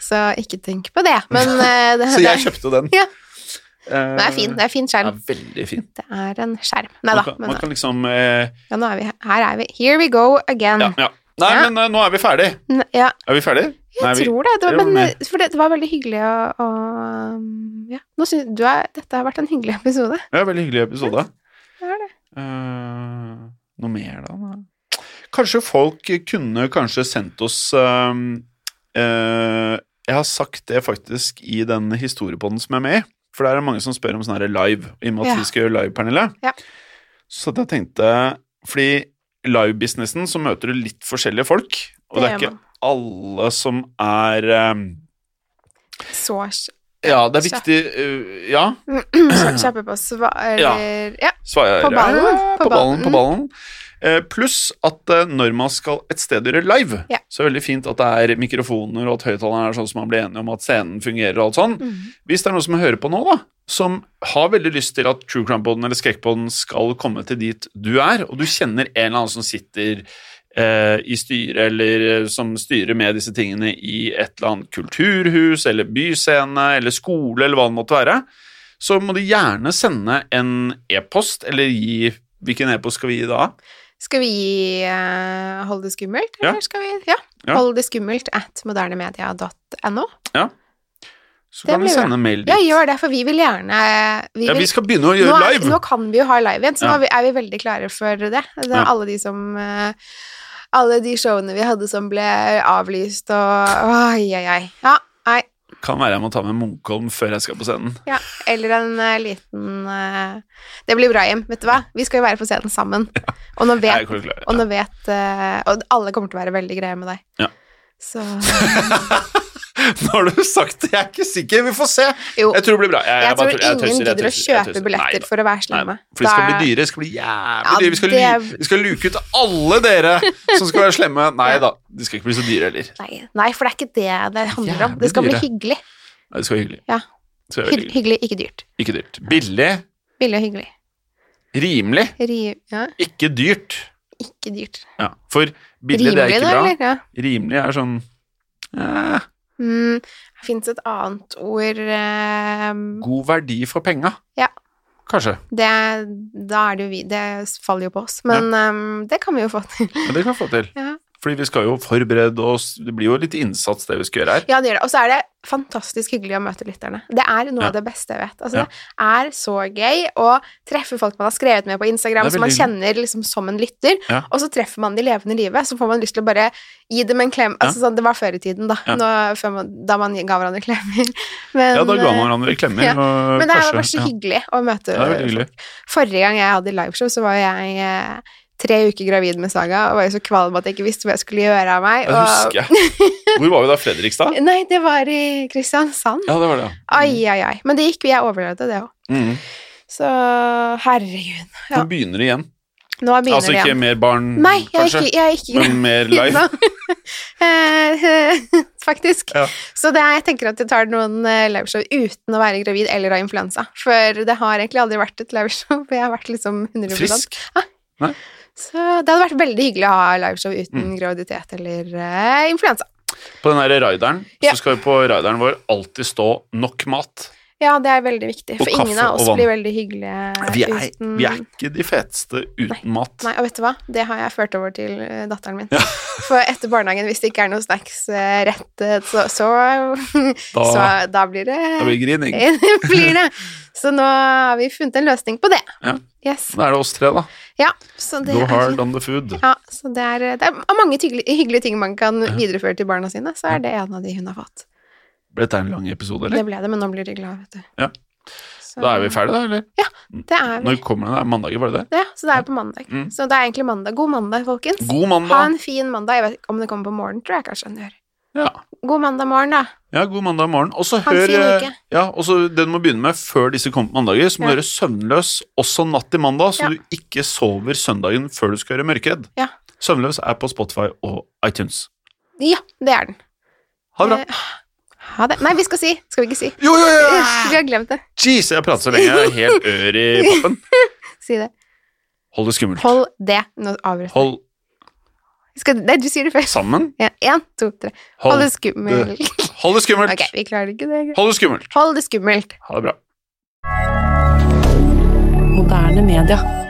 Så ikke tenk på det. Men det, Så jeg kjøpte den. Ja. Men det er fin. Det er fin skjerm. Det er veldig fin. Det er en skjerm. Nei Man da. man Men man kan liksom eh, ja, nå er vi her. Her er vi. Here we go again. Ja, ja. Nei, Ja. men nå er vi ferdig. N- ja Er vi ferdig? Jeg Nei, vi- tror det. det var, men, eh, det, det var veldig hyggelig å, å Ja. Nå synes, du er, dette har vært en hyggelig episode. Ja, veldig hyggelig episode. Det er det. Uh, noe mer, da? Kanskje folk kunne kanskje sendt oss uh, uh, jeg har sagt det faktisk i den historiepodden som jeg er med i. For det er mange som spør om sånn her live, i og med at Ja. vi skal gjøre live, Pernille. Ja. Så jeg tenkte Fordi live-businessen så møter du litt forskjellige folk, og det, Det er ikke. Alle som er um, Så Ja, det er viktig uh, Ja. kjappe på svar Ja. Ja. Svarer, På ballen, ja, på på ballen. På ballen. Eh, Pluss at eh, når man skal et sted gjøre live, Ja. så er det veldig fint at det er mikrofoner, og at høyttalerne er sånn som man blir enige om at scenen fungerer og alt sånn. Mm. Hvis det er noen som hører på nå, da, som har veldig lyst til at True Crime-poden eller Skrekkpoden skal komme til dit du er, og du kjenner en eller annen som sitter i styret, eller eh, som styrer med disse tingene i et eller annet kulturhus, eller byscene, eller skole, eller hva det måtte være, så må de gjerne sende en e-post, eller gi Hvilken e-post skal vi gi da? Skal vi gi uh, Hold det skummelt, Ja. skal vi Ja. Ja. Hold det skummelt at modernemedia.no. Så Det kan vi sende mail dit. Ja, gjør det, for vi vil gjerne vi Ja, vil, vi skal begynne å nå, gjøre er- live. nå kan vi jo ha live igjen, så Ja. nå er vi, er veldig klare for det. det er Ja. Alle de som eh, Alle de showene vi hadde som ble avlyst og Oi, oi, oi. Ja, nei. Kan være jeg må ta med Munkholm før jeg skal på scenen. Ja, eller en uh, liten uh, Det blir bra, Hjem. Vet du hva? Vi skal jo være på scenen sammen. Og nå vet, klar. og nå vet uh, Og alle kommer til å være veldig greie med deg. Ja. Så Nå har du sagt det, jeg er ikke sikker. Vi får se. Jo. Jeg tror det blir bra. Jeg, Jeg jeg tror tuller, ingen tøyser, gidder å kjøpe billetter Nei for å være slemme. for de skal bli dyre. Det skal bli jævlig Ja, dyre. Vi skal, det- vi skal luke ut alle dere som skal være slemme. Nei da, de skal ikke bli så dyre heller. Nei, nei, for det er ikke det det handler om. Det skal bli hyggelig. Nei, det skal være hyggelig. Ja. Skal være Hy hyggelig. hyggelig, ikke dyrt. Ikke dyrt. Billig, Billig og hyggelig. rimelig, Ri ja, ikke dyrt. ikke dyrt. Ja, for billig, det er Rimelig, ikke bra. Rimelig er sånn eh, Mm, det fins et annet ord eh, god verdi for penga. Ja. Kanskje. det, Da er det jo vi Det faller jo på oss. Men eh, det kan vi jo få til. Ja, det kan vi få til. Ja. Fordi vi skal jo forberede oss. Det blir jo litt innsats, det vi skal gjøre her. Ja, det gjør det. Og så er det fantastisk hyggelig å møte lytterne. Det er noe Ja. av det beste jeg vet. Altså, Ja. Det er så gøy å treffe folk man har skrevet med på Instagram, som man kjenner liksom som en lytter, Ja. og så treffer man de levende livet, så får man lyst til å bare gi dem en klem. Altså, sånn, det var før i tiden, da. Nå, man, da man ga hverandre klemmer. Men, Ja, da ga man eh, hverandre klemmer. og men det er kanskje- ja. hyggelig å møte hyggelig. Forrige gang jeg hadde liveshow, så var jeg eh, tre uker gravid med Saga, og var jo så kvalm at jeg ikke visste hva jeg skulle gjøre av meg. Og... Jeg husker. Hvor var vi da? Fredrikstad? Nei, det var i Kristiansand. Ja, det var det. ja. Ai, ai, ai. Men det gikk, jeg overlevde det òg. Mm. Så herregud. Ja. Nå begynner det igjen. Nå begynner Altså det ikke mer barn, Nei, jeg kanskje, ikke, jeg er ikke men mer live. Eh, Faktisk. Ja. Så det er, jeg tenker at jeg tar noen eh, liveshow uten å være gravid eller ha influensa. For det har egentlig aldri vært et liveshow, for jeg har vært liksom 100% Frisk. Så det hadde vært veldig hyggelig å ha liveshow uten Mm. graviditet eller uh, influensa. På den der rideren Ja. så skal vi på rideren vår alltid stå nok mat. Ja, det er veldig viktig, for ingen av oss blir veldig hyggelige Vi er, uten vi er ikke de feteste uten mat. Nei, og vet du hva? Det har jeg ført over til eh, datteren min. For etter barnehagen, hvis det ikke er noe snacks eh, rett, så, så, Da, så da blir det da blir grining. blir det. Så nå har vi funnet en løsning på det. Ja. Yes. Da er det oss tre, da. Ja, så det Go hard on the food. Ja, så det er, det er mange hyggelige, hyggelige ting man kan videreføre til barna sine, så er det en av de hun har fått. Ble dette en lang episode, eller? Det ble det, men nå blir de glad, vet du. Ja. Så, Da er vi ferdige, da, eller? Det er vi. Når kommer den? Mandag, var det det? Ja, så det er på mandag. Mm. Så det er egentlig mandag. God mandag, folkens. God Ha en fin mandag. Jeg vet ikke om det kommer på morgenen, tror jeg kanskje den gjør. Ja. God mandag morgen, da. ja, god mandag morgen. Og så hør eh. Ja, også, det du må begynne med før disse kommer på mandager, så må Ja. du gjøre søvnløs også natt til mandag, så Ja. du ikke sover søndagen før du skal gjøre mørkeredd. Ja. Søvnløs er på Spotify og iTunes. Ja, det er den. Ha det bra. Eh, Ha det. Nei, vi skal si. Skal vi ikke si? Jo, jo, jo! Vi har glemt det. Jeez, jeg har pratet så lenge. Jeg er helt ør i pappen. Si det. Hold det skummelt. Hold det. Nå avbryter jeg. Skal, nei, du sier det først. sammen. Ja, En, to, tre. Hold Hold det skummelt. Hold det skummelt. Ok, vi klarer ikke det. Hold det skummelt. Hold det skummelt. Ha det bra. Moderne media.